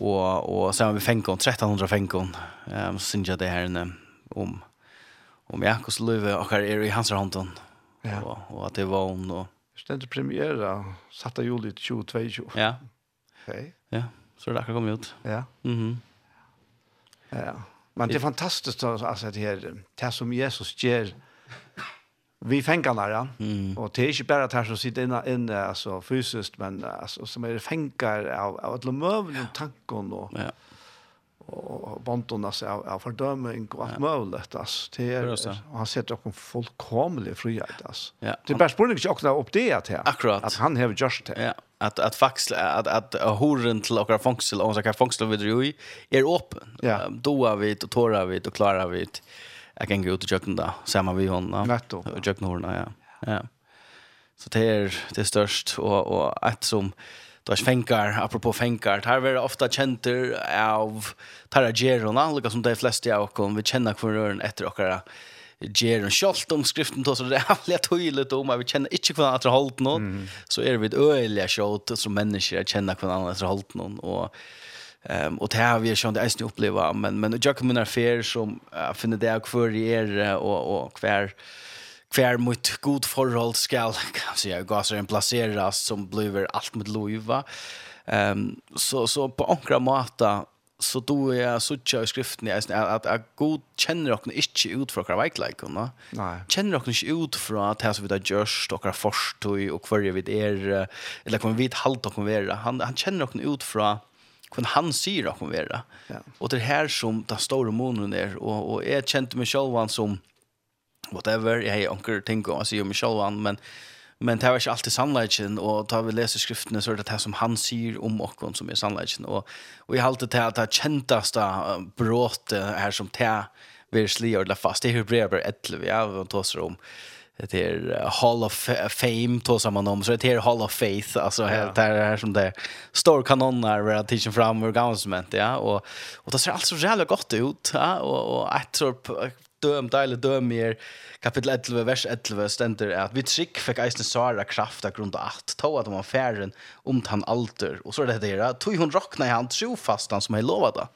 og, og så har vi fengkon, 1300 fengkon, um, synes jeg det her om, om ja, hvordan livet akkurat er i hans hånden ja. og, og at det var hon og Stendt premiere, satt av juli 2022. Ja. Okay. Ja, så det akkurat kom ut. Ja. Mm ja. Men det är fantastiskt alltså, det, här, det som Jesus ger vi fängkarna, ja. Mm. Och det är inte bara det här som sitter inne, inne alltså, fysiskt, men alltså, som är fängkar av, av alla möbler och tankar. Och, ja og bonden altså av, av fordømming og alt mulig altså. Det er, og han setter dere fullkomlig frihet altså. Ja. Det er bare spørning ikke akkurat opp det at her. Akkurat. At han har gjort det. Ja. At, at faktisk, at, at horen til dere fangsel, og hva fangsel vi drar i, er åpen. Ja. Da er vi, og tårer vi, og klarer vi. Jeg kan gå ut og kjøkken da, sammen med hånden. Nettopp. Og kjøkken hånden, ja. Ja. Så det er, det er størst, og, og et som, då fänkar apropå fänkar här är det ofta känter av taragerona lika som de flesta av kom vi känner för rören efter och ger en skolt om skriften då så det är väl tydligt om vi känner inte kvar att hållt någon så är vi ett öliga skott som människor känner kvar att hållt någon och Ehm um, och det har vi ju det är uppleva men men jag kommer när fair som uh, finner det kvar i er och och kvar kvar mot god forhold skal kan säga gasar en placeras som blir allt med Luiva. Ehm um, så så på ankra mata så då är så tjej skriften är att att jag god känner och inte ut för kvar like va. Nej. Känner och inte ut för att här så vidare just och kvar först och kvar vid er eller kommer vi halt och kommer han han känner och ut för kun han syr och kommer vara. Ja. Och det här som den stora månen är och och är känt med självan som whatever, jag har onkel tänker om, altså jo meg men, men det er ikke alltid sannleggen, och tar vi läser skriftene, så är det det som han säger om okken som är sannleggen, och och i halte det att det kjenteste bråte här som det vi sli det fast, det är hebreer 11, ja, och tåser om, det är Hall of Fame tåsar man om, så det är Hall of Faith, alltså ja. det är här som det står kanoner där tischen fram ur gammalsment, ja, och, och det ser alltså jävla gott ut, ja, och, och ett så døm, deilig døm i kapitel 11, vers 11, stender at vi trygg fikk eisne svara kraft av grunn av at to at man færen om han alter. Og så er det det her, tog hun rokna i han trofast han som hei lova da.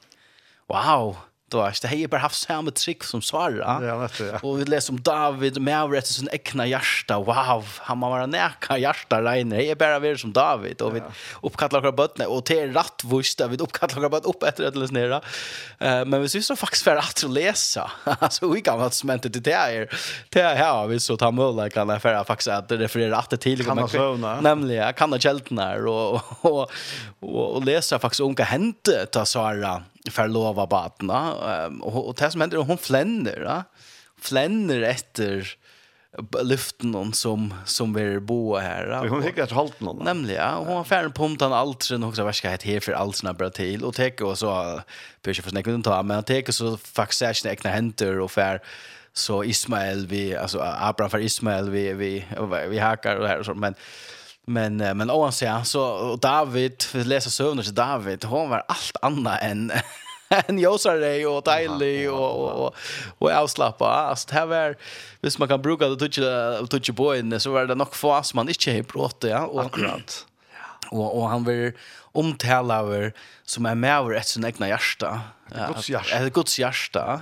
Wow! Då är det här bara haft samma trick som svarar. Ja, vet du. Och vi läser om David med avrätt sin äckna hjärta. Wow, han var en äckna hjärta regn. Det är bara vi som David och vi uppkallar våra bötne och till rätt vurst vi uppkallar våra bötne upp efter att läsa ner. Eh men vi syns faktiskt för att läsa. Alltså vi kan vara smänt det här. Det här har vi så ta möjlighet kan för att faktiskt att referera att det till men nämligen kan det kältnar och och och läsa faktiskt onka hände ta Sara förlova baten um, och, och det som händer hon flänner va? flänner efter lyften hon som som vill bo här. Vi hon fick ett halt någon. Nämligen ja, hon har färden på omtan allt och också värska ett här för allt såna bra till och tek och så pysch för snäcken ta men tek så faktiskt är egna händer och fär så Ismael vi alltså Abraham för Ismael vi vi vi hackar och här och så men Men men oavsett så David vi läser sövner så David hon var allt annat än en josare och dejlig och och och avslappa ast här var hvis man kan bruka det touch boy boyen så var det nog få som man inte har brått ja och akkurat och och han vill omtala över som är med över ett sin egna hjärta. Guds hjärta. Guds hjärta.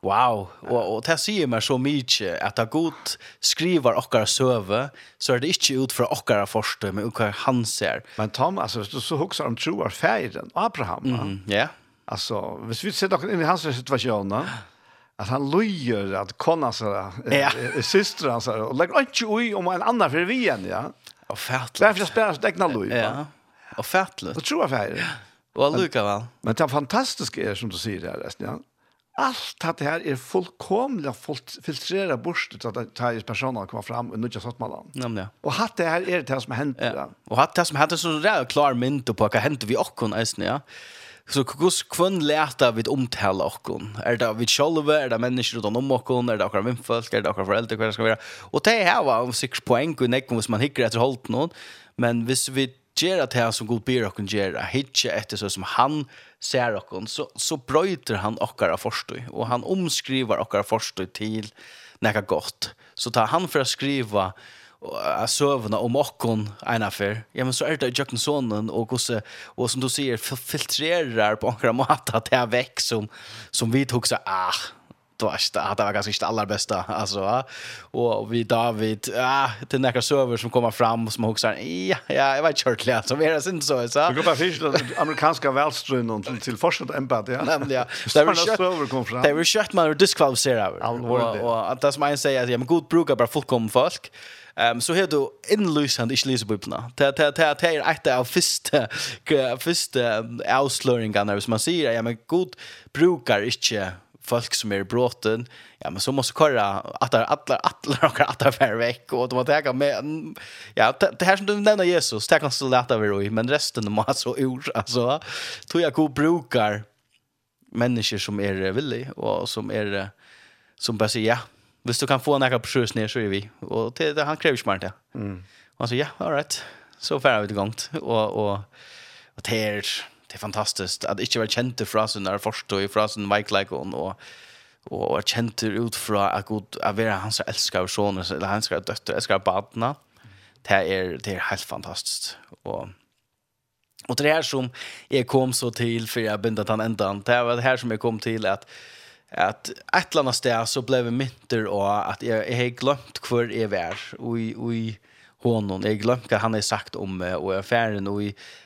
Wow, og, og det sier meg så mye at da Gud skriver okkara søve, så er det ikke ut fra okkara forste, men hva han ser. Men Tom, altså, hvis du så hukser om troer feiren, Abraham, ja? Mm, yeah. Altså, hvis vi ser dere inn i hans situasjon, at han løyer at kona så ja. syster han hans, og legger ikke ui om en annan for vi igjen, ja? Og fætlet. Derfor spiller så degna løy, ja. Og fætlet. Og troer feiren. Ja. Og allukavall. Men, men det er fantastisk er, som du sier her, ja? Allt det här är fullkomliga filtrera bort så att det här personer kommer fram och nudja sånt mellan. Ja, ja. Och hatt det här är det som händer. Ja. Och hatt det som händer så där är klar mynd på vad händer vi och nästan, ja. Så kus kvön läta vid omtala och Är det vid själva, är det människor utan om och är det akra vimfolk, är det akra föräldrar, vad det ska vara. Och det här var om sex poäng och neck man hickar efter hållt någon. Men hvis vi gera det här som god ber och gera hitcha etter så som han ser och så så brøyter han ochkara forstøy, og han omskriver ochkara forstøy til näka gott så tar han för att skriva sövna om okkon en affär. Ja, men så är det Jacken sonen och gosse och som du ser filtrerar på några mat att det är väck som som vi tog så ah det var inte det var ganska inte allra bästa alltså och vi David ja till några server som kommer fram som huxar ja ja jag vet kört lätt så är det inte så så Det går bara fisk amerikanska välströn och till, till fortsatt empat ja. Nämligen ja. Det var server kom fram Det var kött man diskvalificerar och att det som jag säger att jag men god brukar bara fullkom folk. Ehm så här du inlysande ich lese bibeln. Ta ta ta ta är ett av första första avslöringarna som man säger ja men god brukar inte folk som är bråten ja men så måste köra att alla alla alla att alla fär veck och de har tagit med ja det här som du nämner Jesus det kan så lätta vi men resten måste så ur alltså tror jag går brukar människor som är villiga och som är som bara säger ja hvis du kan få några precis ner så är vi och det, det han kräver smart det. mm. och så ja all right så färd vi igång och och och det är det är fantastiskt att inte vara känt från sin där förstå ifrån sin Mike like och och och är känt ut från att god att vara hans älskar son eller hans döttrar älskar barna. Det är det är helt fantastiskt och Och det här som jag kom så till för jag bindat han ändan. Det var det här som jag kom till att att ett eller annat sted så blev vi mynter och att jag, jag har glömt hur jag var. Och, och, honom. Jag glömde vad han har sagt om mig och affären och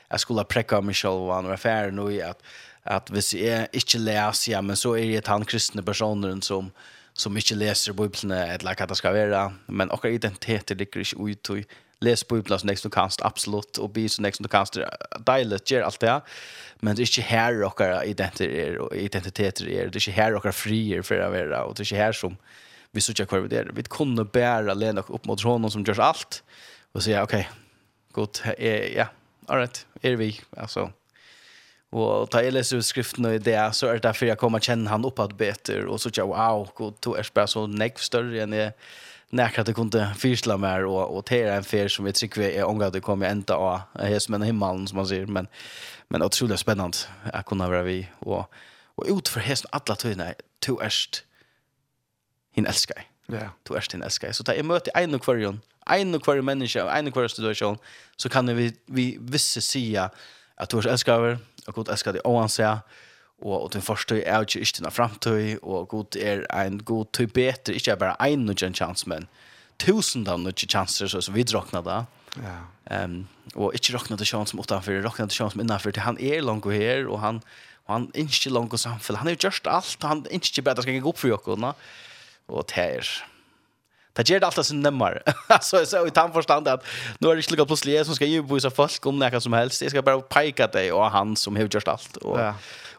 jag skulle präcka mig själv och affären och att att hvis jeg ikke leser, ja, men så er jeg han kristne personer som, som ikke leser Bibelen, eller hva det skal være. Men och identitet ligger ikke ut i les Bibelen så nästa du kanst, absolut och be så nästa du kanst, deilig, ger allt det, men det är inte här och identiteter er, identiteter är det är inte här och frier för att vara och det är inte här som, vi jag kvar det. Vi kunde bära Lena upp mot honom som görs allt och säga okej. Gott ja. All right. Är vi alltså Och ta leser ut skriften och det så är det därför jag kommer känna han uppåt bättre och så tja wow god to är bare så näck större än jeg, näkra at det kunde fyrsla mer och och er en fär som vi tycker vi är ångat det kommer ända av jeg som en himmelen som man säger men men utrolig spännande jeg kunne vara vi och och ut för hästen alla tiden to erst, hin elskar. Ja. Yeah. Du erst hin elskar. Så ta i møte ein og kvarjon, ein og kvar menneske, ein og kvar situasjon, så kan vi vi visse sia at du er elskar over, og god elskar deg oansa, og og den første er ikke ikke den framtøy, og god er ein god tøy betre, ikke bare ein og en chance, men tusen av nødvendige chanser, så, så vi drakna da. Ja. Um, og ikke rakna til sjans som utenfor, rakna til sjans som innenfor, til han er langt her, og han, og han er ikke langt og samfunn. Han er jo just alt, han er ikke bare at han skal gå opp for jokkene. Ja og tær. Det gjør det alltid så nemmere. så jeg så i tannforstand at nå er det ikke lukket plutselig jeg som skal gi på folk om det som helst. Jeg skal bare peke deg og han som har gjort alt. Og, ja.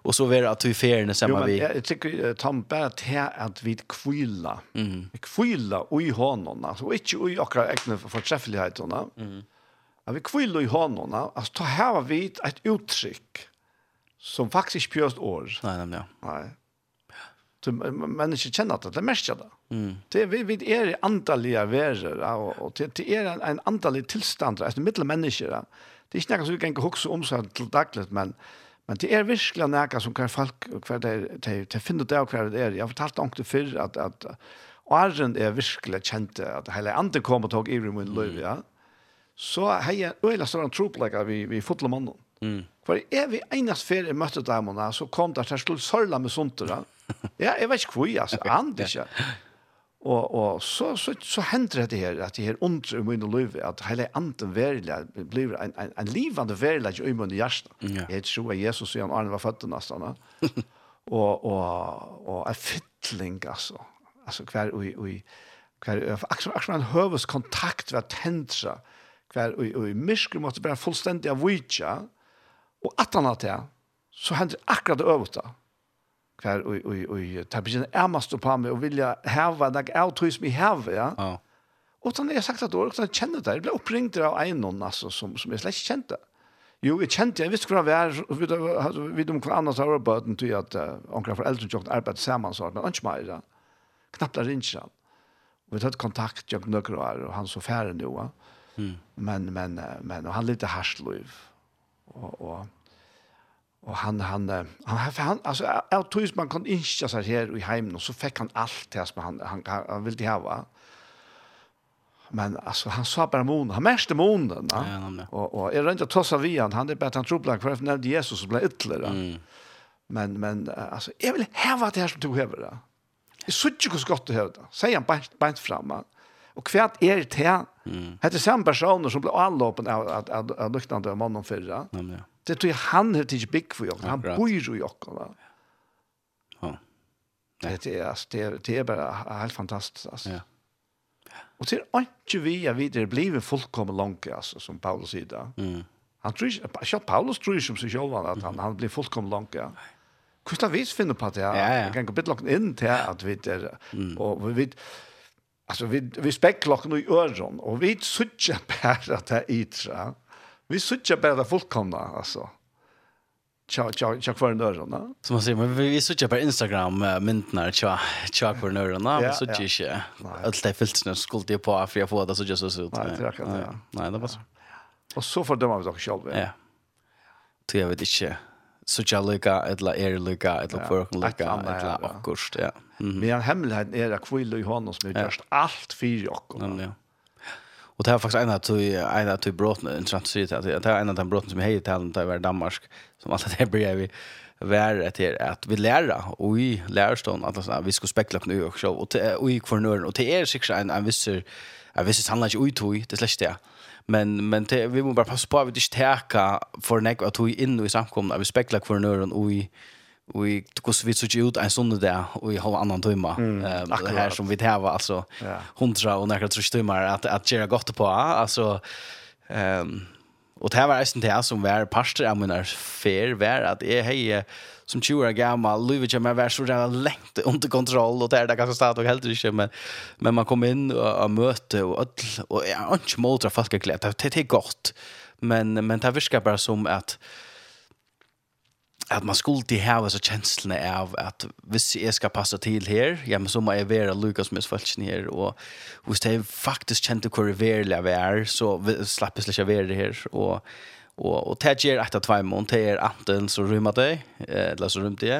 og så være at vi feriene sammen vi. Jo, men jeg tykker Tom bare til at vi kvila. Mm. Kvila ui hånden. Altså, og ikke ui akkurat egne fortreffelighetene. Mm. At vi kvila i hånden. Altså, ta har vi et uttrykk som faktisk ikke pjøst år. Nei, nei, nei. Nei. Så människor kjenner det, det märker det. Mm. Det vi vi er antallige verer, ja, og, og det det er en, en antalig tillstånd mennesker. Ja. Det er ikke noe som vi kan huske om seg til daglig, men men det er virkelig noe som hver folk hver det det det finner det och hver det er. Jeg har fortalt om det før, at, at Arjen er virkelig kjent, at hele andre kom og tag i min i ja. Så hejer öla sån trupp lika vi vi fotlar mannen. Mm. For er vi enast ferie møtte damene, så kom det til slutt sørla med suntere. Ja, jeg vet ikke hvor, altså, han ikke. Og, og så, så, så hender det her, at det her ondre i min liv, at hele anden verilig blir en, en, en livende verilig i min hjerte. Ja. Jeg tror at Jesus sier han Arne var født nesten. og, og, og en fytling, altså. Altså, hver, og, og, hver, akkurat, akkurat en høves kontakt ved å tendre, hver, og, og i mysker måtte være fullstendig av vidtja, Og at han har det, så hender akkurat det øvete. Hver, og, og, og, det begynner ærmest på meg, og vilja heve, det er tog som jeg heve, ja. Ja. Og han har jeg sagt at år, og han kjenner det. Jeg ble oppringt av en noen, altså, som, som jeg slett ikke kjente. Jo, jeg kjente, jeg visste hva det var, og vi vet om hva annet har vært arbeidet, til at uh, omkring foreldre og arbeidet sammen, så men han ikke mer, ja. Knappt er ikke han. Og vi tatt kontakt, jeg nøkker og er, og han så færre nå, ja. Mm. Men, men, men, og han lite harsliv. Og, og, Och han han han han alltså jeg tror man kan inte så här i hemmen og så fick han allt det som han han, han ville ha va. Men alltså han sa bara månen, han märkte månen. Ja, ja, och och är inte tossa vi han han det bara han tror blank för när Jesus blev ytler. Mm. Men men alltså jag vill ha vad det här som du behöver då. Det så ju hur gott du här då. Säg han bara bara framma. Och kvärt är det här. Mm. Det är samma personer som blir allåpen av att att att lukta av mannen förra. Ja, ja. Det tror jag han har tidigt big för jag. Han bor ju i Jockarna. Ja. Det är alltså, det, det är bara helt fantastiskt alltså. Ja. Och till inte vi är vidare det blir fullkommen långt alltså som Paulus säger. Mm. Han tror inte, Paulus tror ju som sig själv att han, han blir fullkommen långt. Ja. Hvordan vi finner på det? Ja, ja. Jeg kan gå bitte langt inn til at vi er, og vi, altså, vi, vi spekker langt i øren, og vi sutjer bare at det er ytre, Vi suttjar bara det fullkomna alltså. Tja, tja, tja kvar nörrarna. Som man säger, men vi, vi suttjar på Instagram myntnar tja, tja kvar nörrarna. Vi suttjar inte allt det filterna skulle det på för jag får det så just så ut. Nej, det kan det. Nej, det var så. Och så fördömer vi oss själva. Ja. Det jag vet inte. Så Suttjar lika eller är lika eller förkon lycka, eller akkurst, ja. Men hemligheten är att kvill och Johannes har just allt fyra och. Ja, ja. Och det här faktiskt en att en att brotten intressant så att det är en av de brotten som jag hejer till där var Danmark som alla det blir vi värre till att vi lära och i lärstånd att alltså, vi ska spekla på nu och så och och i kvarnören och det är sig en en viss en viss handlar inte ut det det släpps det. Men men det, vi måste bara passa på att vi inte täcka för nek att vi in i samkomna vi spekla kvarnören och i vi i vi så ut en sån där och i halva annan timme mm, det här som vi täva alltså 100 och några tror timmar att att göra gott på alltså ehm och det här var nästan det som var pastor av mina fair var att är hej som 20 år gammal Louis jag var så där längt under kontroll och det är det ganska stad och helt inte men men man kom in och, och möte och öll och ja inte motra fast glädje det är gott. Men men det viskar bara som att att man skulle til hava så känslan av at hvis jeg skal passa til her, ja men så må jeg være Lukas med falsken her, og hvis det faktisk kände hur verlig av er, så slapp släppa vara det her, og og, og det gjør etter tvei måned, det er anten så rymmer det eller så rymmer det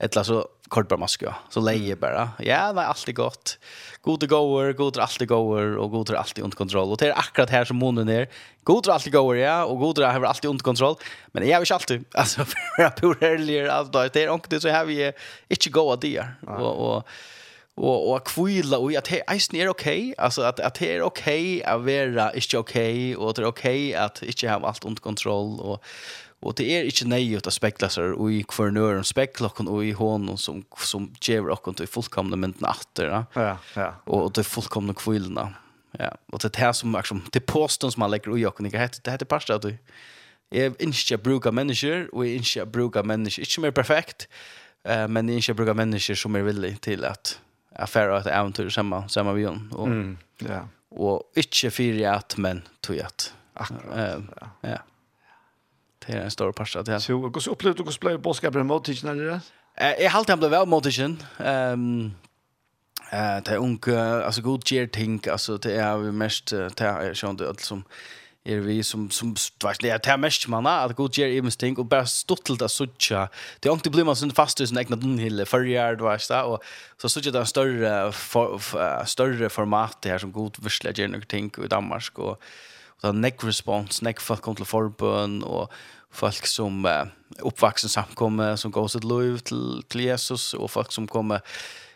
eller så kortbarmaska. Så lejer bara. Ja, det är alltid gott. God och goer, god och alltid goer och god och alltid under kontroll. Och det är akkurat här som månen är. God och alltid goer, ja, och god och har alltid under kontroll. Men jag vet inte alltid. Alltså, för jag bor härligare allt dag. Det är omkring så här vi är inte goa där. Och, och, och, och kvila och att det är är okej. Alltså att, att det är okej att vara inte okej. Och att det är okej att inte ha allt under kontroll. Och Och det är inte nejigt att spekla sig og i kvarnören spekla och i hånden, som, som ger okken till fullkomna mynden atter, Ja, ja. Och det fullkomna kvillarna. Ja, och det här som liksom, det påstånd som man legger i okken, det heter, det heter pasta at du jeg inte att bruka mennesker, og är inte att bruka mennesker, ikke mer perfekt, eh, men jeg inte att bruka mennesker som är villiga till att et eventyr äventyr sammen samma Jon. Och, mm, ja. och inte fyra at, men tog at Akkurat, ja. ja det er en stor part av det. Så hur så upplevde du hur spelade boskapen mot Tichen eller det? Eh jag halt han ble väl mot Tichen. Ehm eh det är unge, alltså god gjør ting, alltså det är vi mest det är ju det allt som är vi som som vet det är mest man att god gear even og bare bara til det sucha. Det er unge blir man sån fast sin egna den hela förjar du vet där och så sucha där större større format det här som god virkelig gjør noen ting i Danmark och Och det er neck response, neck folk kom til forbøn, og folk som uh, uppvuxen samkomme som går sitt liv till, till Jesus och folk som kommer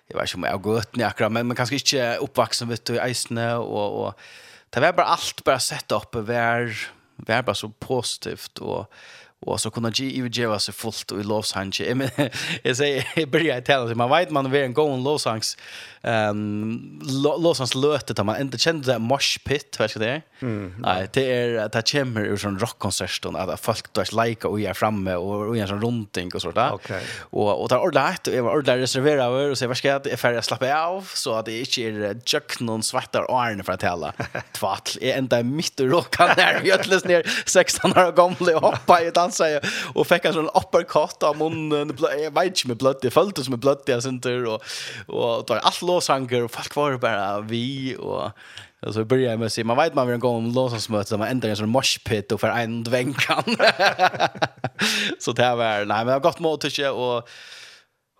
jag vet inte om jag har gått ner akkurat men, men kanske inte uppvuxen vet du i eisne och, och det var bara allt bara sett upp var, var bara så positivt och Och så kunne ge ju ge oss fullt i lovsang. Jeg, men jag säger jag börjar tala så man vet man vill en gång lovsångs ehm lovsangs lötet att man inte kände det mosh pit vet du det? Nej, det är att det kommer ur sån rockkonsert och att folk då lika och är framme och och en sån rundting och sånt där. Okej. Och och där ordligt och jag var ordligt reserverad och så vad ska jag färja slappa av så att det inte är juck någon svarta arn för att tala. Tvatl är ända mitt i rockan där vi ötles ner 16 år gamla och hoppa i dans dansa och fick en sån uppercut av munnen jag vet inte med blött det som med blött där sen och och då allt låsanger och folk var bara vi och Alltså så börjar jag med att säga, man vet man vill gå om låtsasmöte, man ändrar en sån moshpit och för en dvänkan. så det här var, nej men jag har gått mot tycker jag och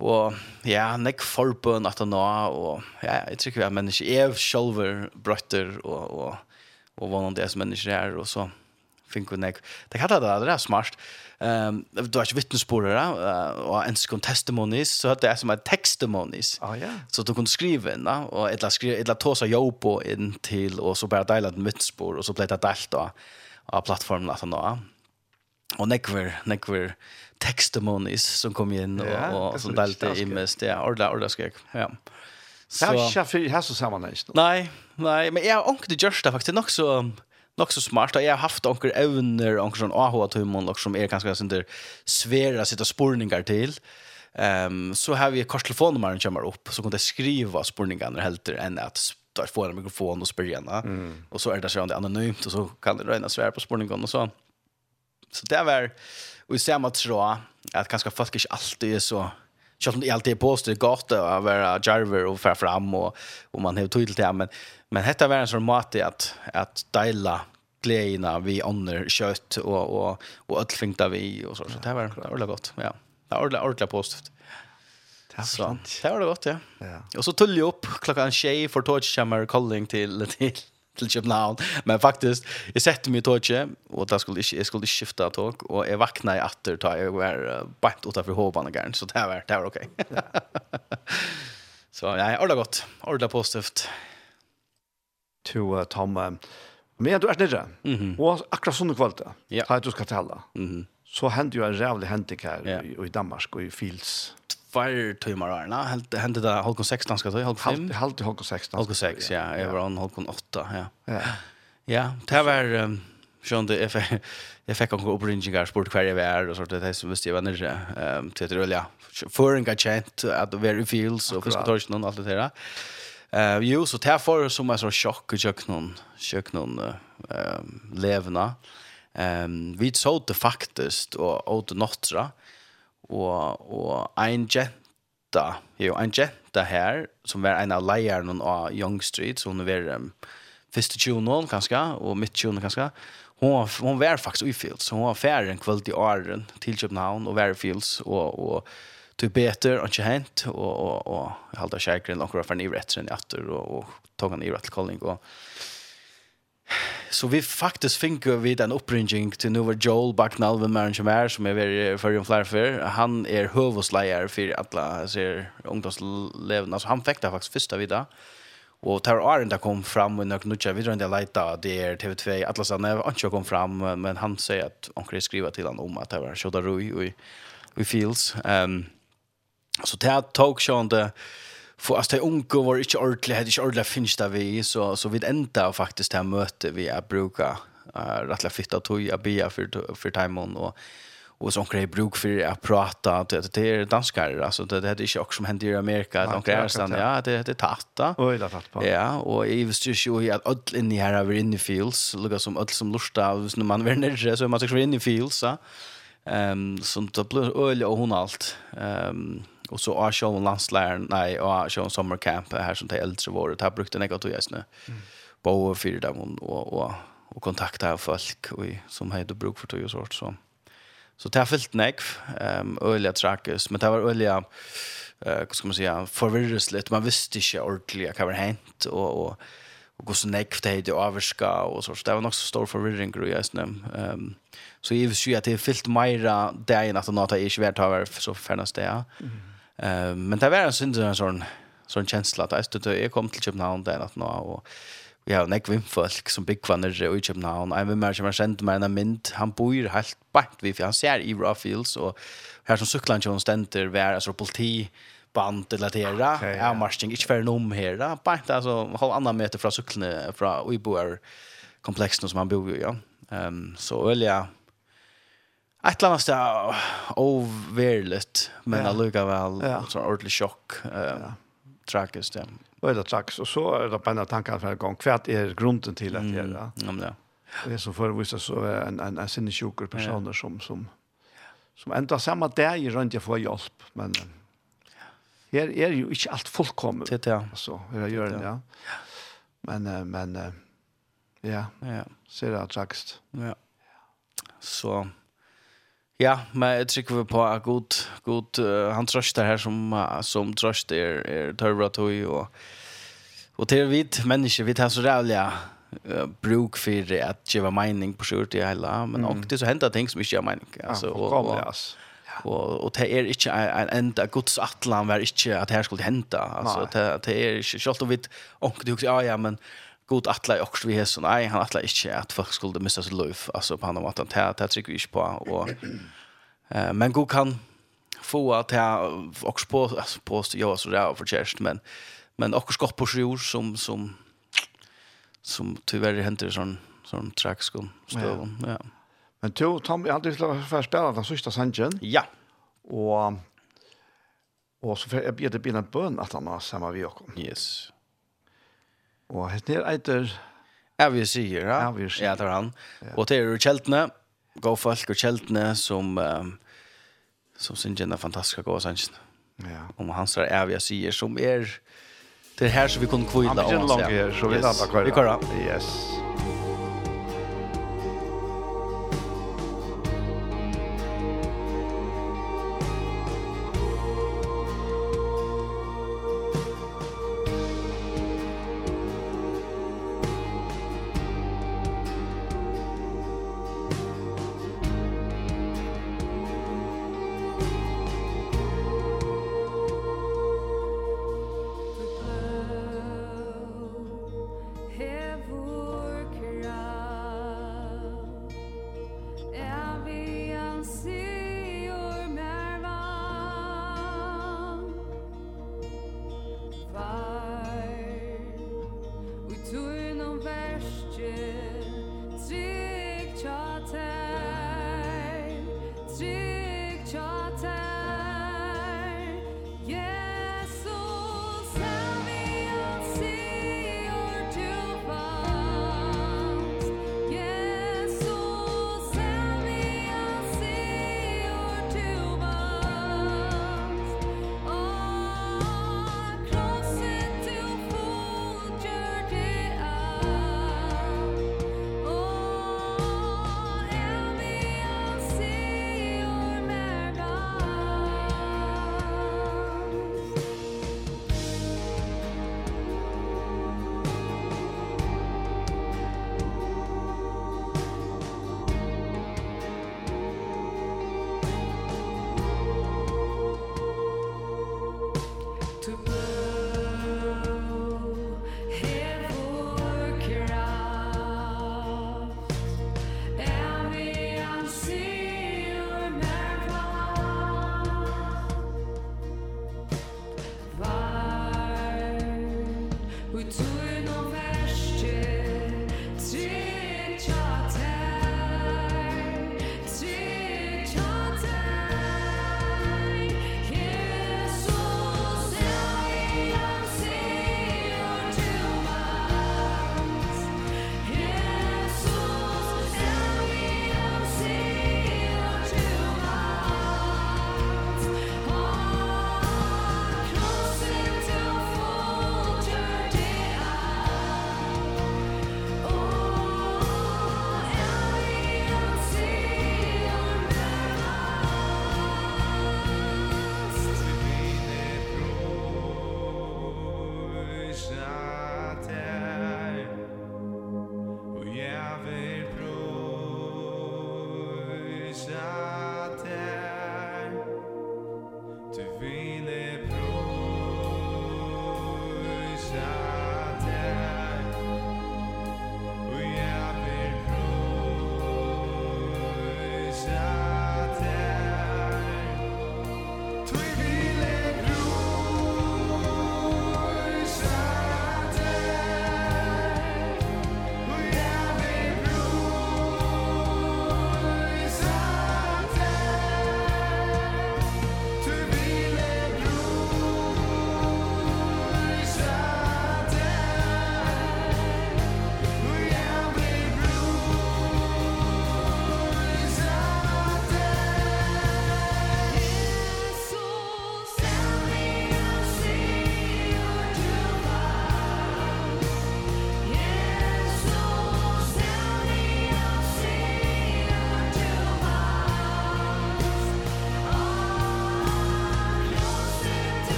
Og ja, nek forbund at nå, og ja, jeg tror ikke vi er mennesker, jeg er sjølver brøtter, og, og, og hva noen det som mennesker er, og så, finko nek. Det kallar det, det er smart. Um, du har ikke vittnesbordet, uh, og en sekund testimonies, så det er som er testimonies. Ah, ja. Så du kunne skrive inn, da, og etla, skrive, etla seg jobb inn til, og så bare deila den vittnesbord, og så ble det delt da, av plattformen at han da. Og nekver, nekver testimonies som kom inn, og, ja, og, og som deilte i mest, ja, ordentlig, ordentlig skrek. Ja. Så, det er ikke fyrir her så sammanhengt. Nei, nei, men jeg har ångte gjørst det faktisk nok så... Um, nok så smart. Jeg har haft onkel evner, onkel sån AH att hur och som är ganske sånt svære svära sitta spårningar till. Ehm um, så har vi korstelefonnummern kommer upp så kan det skriva spårningarna helt enn att tar få en mikrofon och spela mm. och så är det så det anonymt och så kan det räknas svär på spårningen och så. Så det var och i samma tror att kanske folk inte alltid är så Själv om det alltid er påstått gott å være jarver och fære fram och, och man har tydligt det. Men, men detta var en sån mat att, att dela glädjerna vi andra kött och och och öllfängta vi och så så det var det var gott. Ja. Det var ordentligt positivt. Så det var det gott, ja. ja. Och så tull upp klockan 6 för tågkammar calling till till till København. Men faktiskt jag satte mig i tåget och där skulle jag skulle skifta tåg och jag vaknade i åter tar jag var bant åt för hovan så det var det var okej. Så ja ordla gott. Ordla positivt. To uh, Tom uh, Men du er nere, mm -hmm. og akkurat sånne kvalte, ja. har du skal tala. Mhm. Så hände ju en rævlig hentik här ja. i, i Danmark och i Fils. Tvær timer her, nei? hände det halvkon 16, ska du? Halvkon 5? Halvkon halvkon 16. Halvkon 6, ja. Jag var on halvkon 8, ja. Ja, ja det var... Um, det jag fick, jag fick också uppringningar, spurt hver jeg var og sånt, det som visste jeg var nere um, til till ett rölja. Föringar kjent, at det var i fields, og Fiskatorsen og allt det där. Eh uh, jo så därför som är så chock och chock någon chock någon eh levna. Ehm vi så det faktiskt och åt nottra och och en jenta, jo en jenta här som var en av lejarna av Young Street så hon var um, första tjunon kanske och mitt tjunon kanske. Hon hon var faktiskt i Fields. Hon var färre en kväll i Arden till Köpenhamn och var i Fields och och tog beter och inte hänt och och och jag håller säkert några för ni rätt sen efter och och tog han i rätt calling och så vi faktiskt fick vi den uppringning till nu var Joel Bucknell med Maren Mer som är er för en flyer för han är er huvudslejare för alla ser ungdomslevna så han fick det faktiskt första vidare Og tar Arne kom fram og nok nutja videre enn det leita, det er TV2, Atlas han er ikke kom fram, men han sier at han skriva til han om at det var Sjodda Rui og i Fields. Um, Så det här tog sig inte för att det unga var inte ordentligt, hade inte ordentligt finns där vi så, så vi ända faktiskt det här mötet vi är bruka uh, rättla fitta tog jag bia för, för timon och och som grej bruk för att prata. Det det är danskar alltså det det är inte också som händer i Amerika. Att de kan ja. Det det tatta oj det tatta ja och i visst ju ju att all in i här över in the fields lukar som all som lusta när man är nere så man ska in i fields så ehm så då blir öl och hon allt. Ehm och så har jag en landslär nej och jag har en sommarkamp här som det äldre var det här brukte en att göra nu. Mm. Bo för dem och och och kontakta folk och som hade bruk för tog och sort så. Så det har fyllt nekv, um, øyelig trakkes, men det var øyelig, uh, hva skal man säga forvirres litt, man visste ikke ordentlig hva var hent, og, og, og hvordan nekv det hadde överska og så, så det var nok så stor forvirring, og jeg ehm Um, så jeg vil si at det er fyllt meira dagen at nå tar jeg ikke vært over så fernast det, ja. Mm. Eh men det var en synd en sån sån känsla att jag stod jag kom till Köpenhamn där att nå och vi har nek vim folk som big kvanner i Köpenhamn. Jag vill mer som har sent med en mynd. Han bor helt bort vi för han ser i Rawfields och här som cyklan John Stenter var alltså politi band eller det där. Okay, ja, marsching inte för nom här där. Bant alltså halv annan meter från cykeln från vi bor komplexen som han bor i. Ja. Ehm um, så öliga ett annat så overligt men ja. lukar väl ja. så ordentlig chock eh ja. dem. ja. Vad är det och så är det på tankar för en gång kvart är grunden till att det ja. Ja men ja. Det är så för vissa så är en en en sinnessjuker personer som som som ända samma där i runt jag får hjälp men här är ju inte allt fullkommet. Det ja. Så hur jag gör det ja. Men men ja. Ja. Ser det tragiskt. Ja. Så Ja, men jeg trykker vi på at god god uh, han trøster her som uh, som trøster er, er tørre törvatoy og og til vi mennesker, vi tar så rævlig uh, bruk för att ge mening på skjort i hele, men mm. det så hender ting som ikke ger mening Altså, ja, och, och, och Og, og det er ikke en enda Guds atlan var inte att her skulle hända alltså det det er ikke, selv om vi onkel du ja ja men god atla i också vi här så nej han atla inte at folk skulle missa sitt liv alltså på honom att han tar tar tryck vi inte på och eh men god kan få att jeg också på altså på jag så där for chest men men också skott på sjur som som som tyvärr händer sån sån trackskon stöven ja. ja. Men då Tom jag hade ju för spela den sista sanjen. Ja. Och och så för jag bjöd det bina bön att han har samma vi också. Yes. Og hette er eiter... vi Sier, ja. Ja, vi Sier. Ja, det er han. Ja. Og det er jo kjeltene, gå folk og kjeltene som, um, som synes en fantastisk gå sannsyn. Ja. Om han sier vi Sier, som er... Det er her som vi kunne kvile. Han blir langt her, så vi yes. lander kvar. Vi kvar, Yes.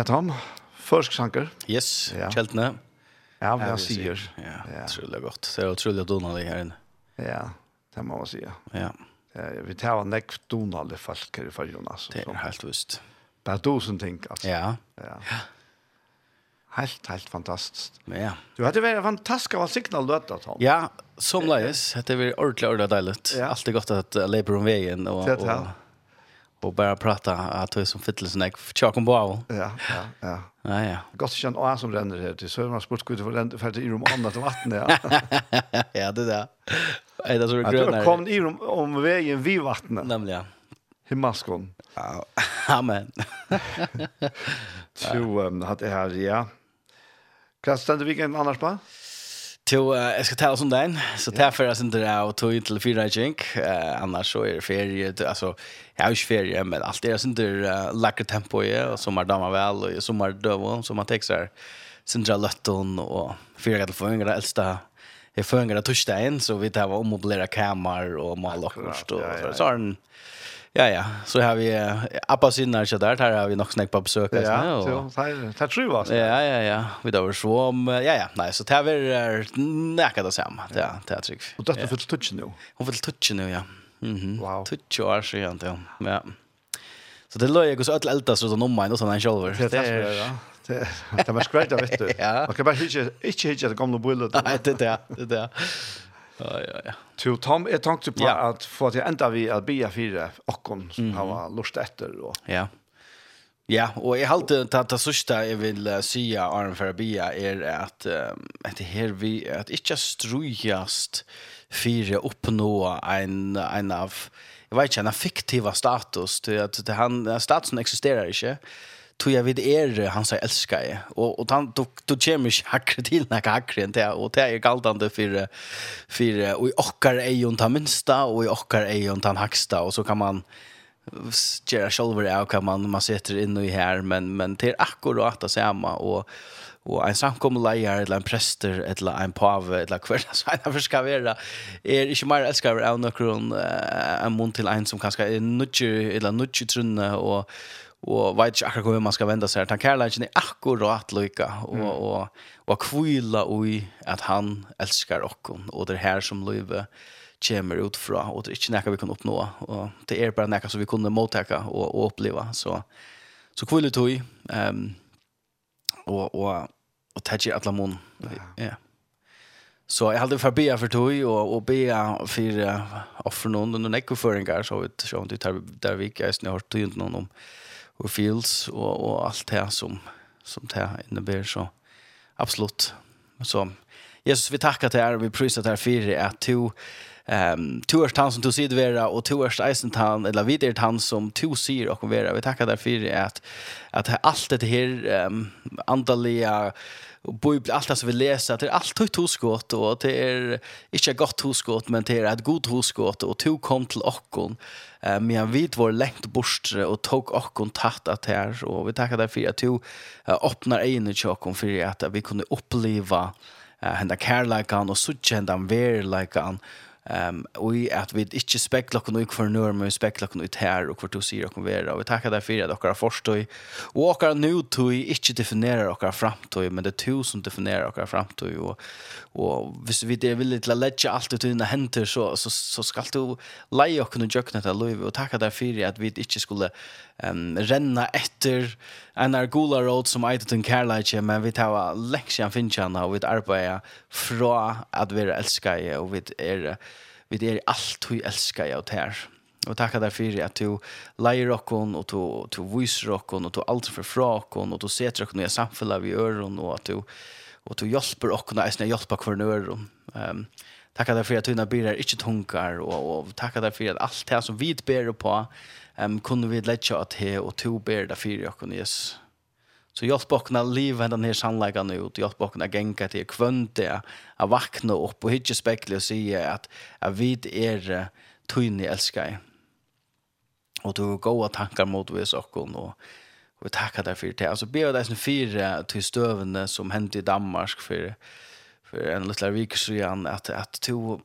Ja, Tom. Først sanker. Yes, ja. Kjeltene. Ja, hva han sier. Ja, ja. utrolig godt. Det er utrolig donalig her inne. Ja, det må man si. Ja. Eh, vi tar en nekk donalig folk her i fargen, altså. Det er helt visst. Bare tusen ting, altså. Ja. Ja. Helt, helt fantastisk. Ja. Du hadde vært fantastisk av signal du hadde, Tom. Ja, som leis. Det hadde vært ordentlig, ordentlig deilig. Ja. Alt er godt at jeg leper om veien. Og, det er det, og, och bara prata att det är som fittelsen jag tjockar på av. Ja, ja, ja. Ja, ja. Gott att och som ränner här till så man sport skulle för för i om annat vatten ja. ja, det där. Nej, det så grönt där. Kom i om, om vägen vid vattnet. Nämligen. Himmaskon. Ja, amen. Så um, hade här ja. Klassan det vilken annars bara? Jo, jag ska ta oss om den. Så ta för oss inte det och tog til fyra kjink. Eh annars så är det ferie alltså jag har ju ferie men allt är sånt där läcker tempo ju och sommar damma väl och sommar döv som man texar. Sindra løtten, och fyra gator for yngre äldsta är får yngre torsdagen så vi tar om och blera kammar och mål och så så har den Ja, ja. Så har vi eh, Abba Sinnar så där. Här har vi nog snäck på besök. Ja, så det tror jag. Ja, ja, ja. Vi då så om ja, ja. Nej, så tar vi näka det samma. Ja, det är tryck. Och detta för touch nu. Hon vill touch nu, ja. Mhm. Wow. Touch är så inte. Ja. Så det låg jag så att älta så någon mind och sån en shoulder. Det är ja. Det var skrädda, vet du. Man kan bara hitta, inte hitta det gamla bullet. Nej, det är det. Det är det. Ja, ja, ja. Så Tom, jeg tenkte på ja. at for at jeg enda vi at bia fire okkon som mm -hmm. har lust etter. Og... Ja. Ja, og jeg halte at det sørste jeg vil uh, si av Aron Farabia er at, um, at det her vi, at ikke strujast fire oppnå en, en av, jeg vet ikke, en fiktiva status, til at han, statusen eksisterer ikke, tog jag vid er han sa älskar jag och och han då då kemisk hackre till när hackre inte och det är galtande för för och i okkar är ju inte minsta och i okkar är ju inte han hacksta och så kan man göra själva det kan man man sätter in i här men men till akkurat att samma och och en samkommeleier eller en prester eller en pave eller kvar så en av ska vara är inte mer älskar av någon uh, en mun till en som kanske är nutje eller nutje trunne och och vet ikke akkurat hvor man ska vända sig. Han kärleken er akkurat lika och och och kvila oj att han älskar och och det här som livet kommer ut fra, og det er ikke noe vi kan oppnå, og det er bare noe som vi kunne mottaka og, og oppleva, så, så kvile tog, um, og, og, og det er ikke alle. Ja. Så jeg hadde for be for tog, og, og be for uh, offer noen, og noen ekkoføringer, så vet jeg ikke om det er der vi ikke har hørt tog noen om, och feels och och allt det som som det innebærer så absolut. Så Jesus vi tackar till og vi prisar til deg for att du Ehm två års tant som du sier vera og två års eisen tant eller videre tant som to sier og vera. Vi takkar därför at at alt dette her ehm um, andalige bibel allt som vi läser det är allt ett husgott och det är inte ett gott husgott men det är ett gott husgott och tog kom till okkon eh men vi var längt bort och tog okkon tatt att här och vi tackar dig för att du öppnar en till okkon för att vi kunde uppleva hända kärlekan och så kända verlekan Ehm och i att vi inte spekla kan nog för nu men spekla kan ut här och vart du ser och vara och vi tackar därför att dere först förstått och åka nu till inte definiera och framtid men det to som definierar och framtid och och visst vi det vill lite lägga allt ut i dina händer så så så ska du leja och kunna jökna till Louis och tacka därför att vi inte skulle um, renna etter en er gula råd som eit til kærleitje, men vi tar leksjan finnkjana og vi arbeider fra at vi er elskar, og vi er, vi er alt vi elskar og tær. Og takk deg for at du leier okkon, og du, du viser okkon, og du alt for fra okkon, og du setter okkon i samfunnet vi øren, og at du, og du hjelper okkon, og jeg hjelper hver nøren. Um, Tackar dig för att dina byrår inte tunkar och, och tackar dig för att allt det som vi ber på um, kunde vi lägga att det och to ber dig för jag Jesus. Så jag spåkna liv den ner sannläggan ut. Jag spåkna gänga till kvönte att vakna upp och hitta spekla och säga att, att vi är tydlig älskar. Och du har goda tankar mot oss och och vi tackar dig för det. Alltså be dig för till stövende som hände i Danmark för det för en liten vik så igen att att to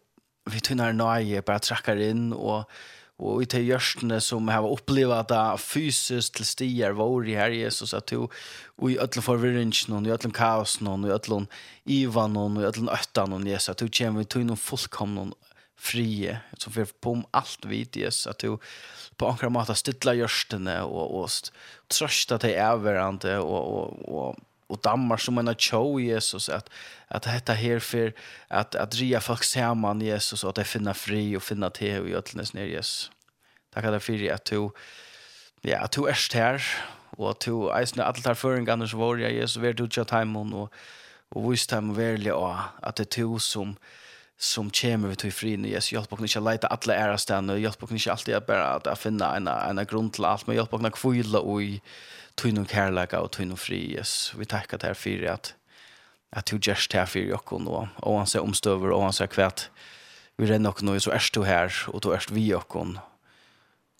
vi tunnar nöje bara trackar in och och i till görstene som har upplevt det fysiskt till stier var i här Jesus att du och i alla förvirringen och i alla kaosen och i alla Ivan och i alla öttan och Jesus att du kommer vi till någon fullkomna frie som för på allt vid Jesus att du på ankra mata stilla görstene och och trösta till överande och och och och dammar som en show Jesus att att detta här för att att ria folk samman Jesus och att det finna fri och finna te och götlenes ner Jesus. Tackar dig för att du ja att du är här och att du är allt här för en gång så var jag Jesus vart du chat hem och och visst hem väl och att det du som som kommer vi till frin Jesus hjälp oss inte leta alla ära stanna hjälp oss inte alltid bara att finna en en grund till allt men hjälp oss att och tøynu kærleika og tøynu fri, yes. Vi takkar deg for at at du just her for jokken og og han ser omstøver og han ser kvært vi renner nok nå så er du her og du er vi jokken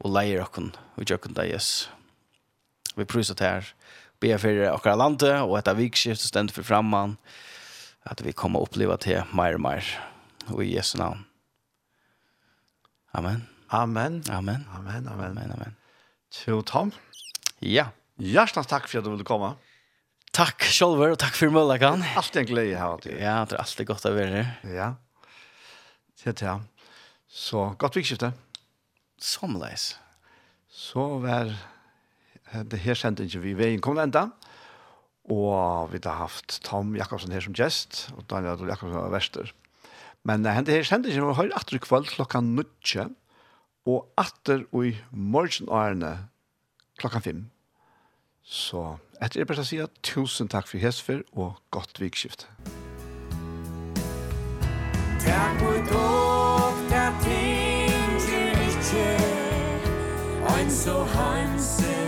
og leier jokken og jokken deg yes vi prøver her be for akkurat landet og etter vikskift stendt for framman at vi kommer oppleva til mer og mer og i Jesu navn. Amen. Amen. Amen. Amen Amen. Amen Amen. Tom. Ja. Hjärtans tack för att du ville komma. Tack Sjolver och tack för möjligheten. Allt en glädje här. Ja, det är alltid gott att vara här. Ja. Det är Så gott vikskifte. Somlejs. Så var det her sendingen vi veien kom enda. Og vi har haft Tom Jakobsen her som gjest, og Daniel Jakobsen var verster. Men hente her sendingen var høyre atter i kveld klokka nødtje, og atter i morgenårene klokka fem. Så etter det bare å si tusen takk for Hesfer og godt vikskift. Takk for dog, der ting du ikke, ein så hansen.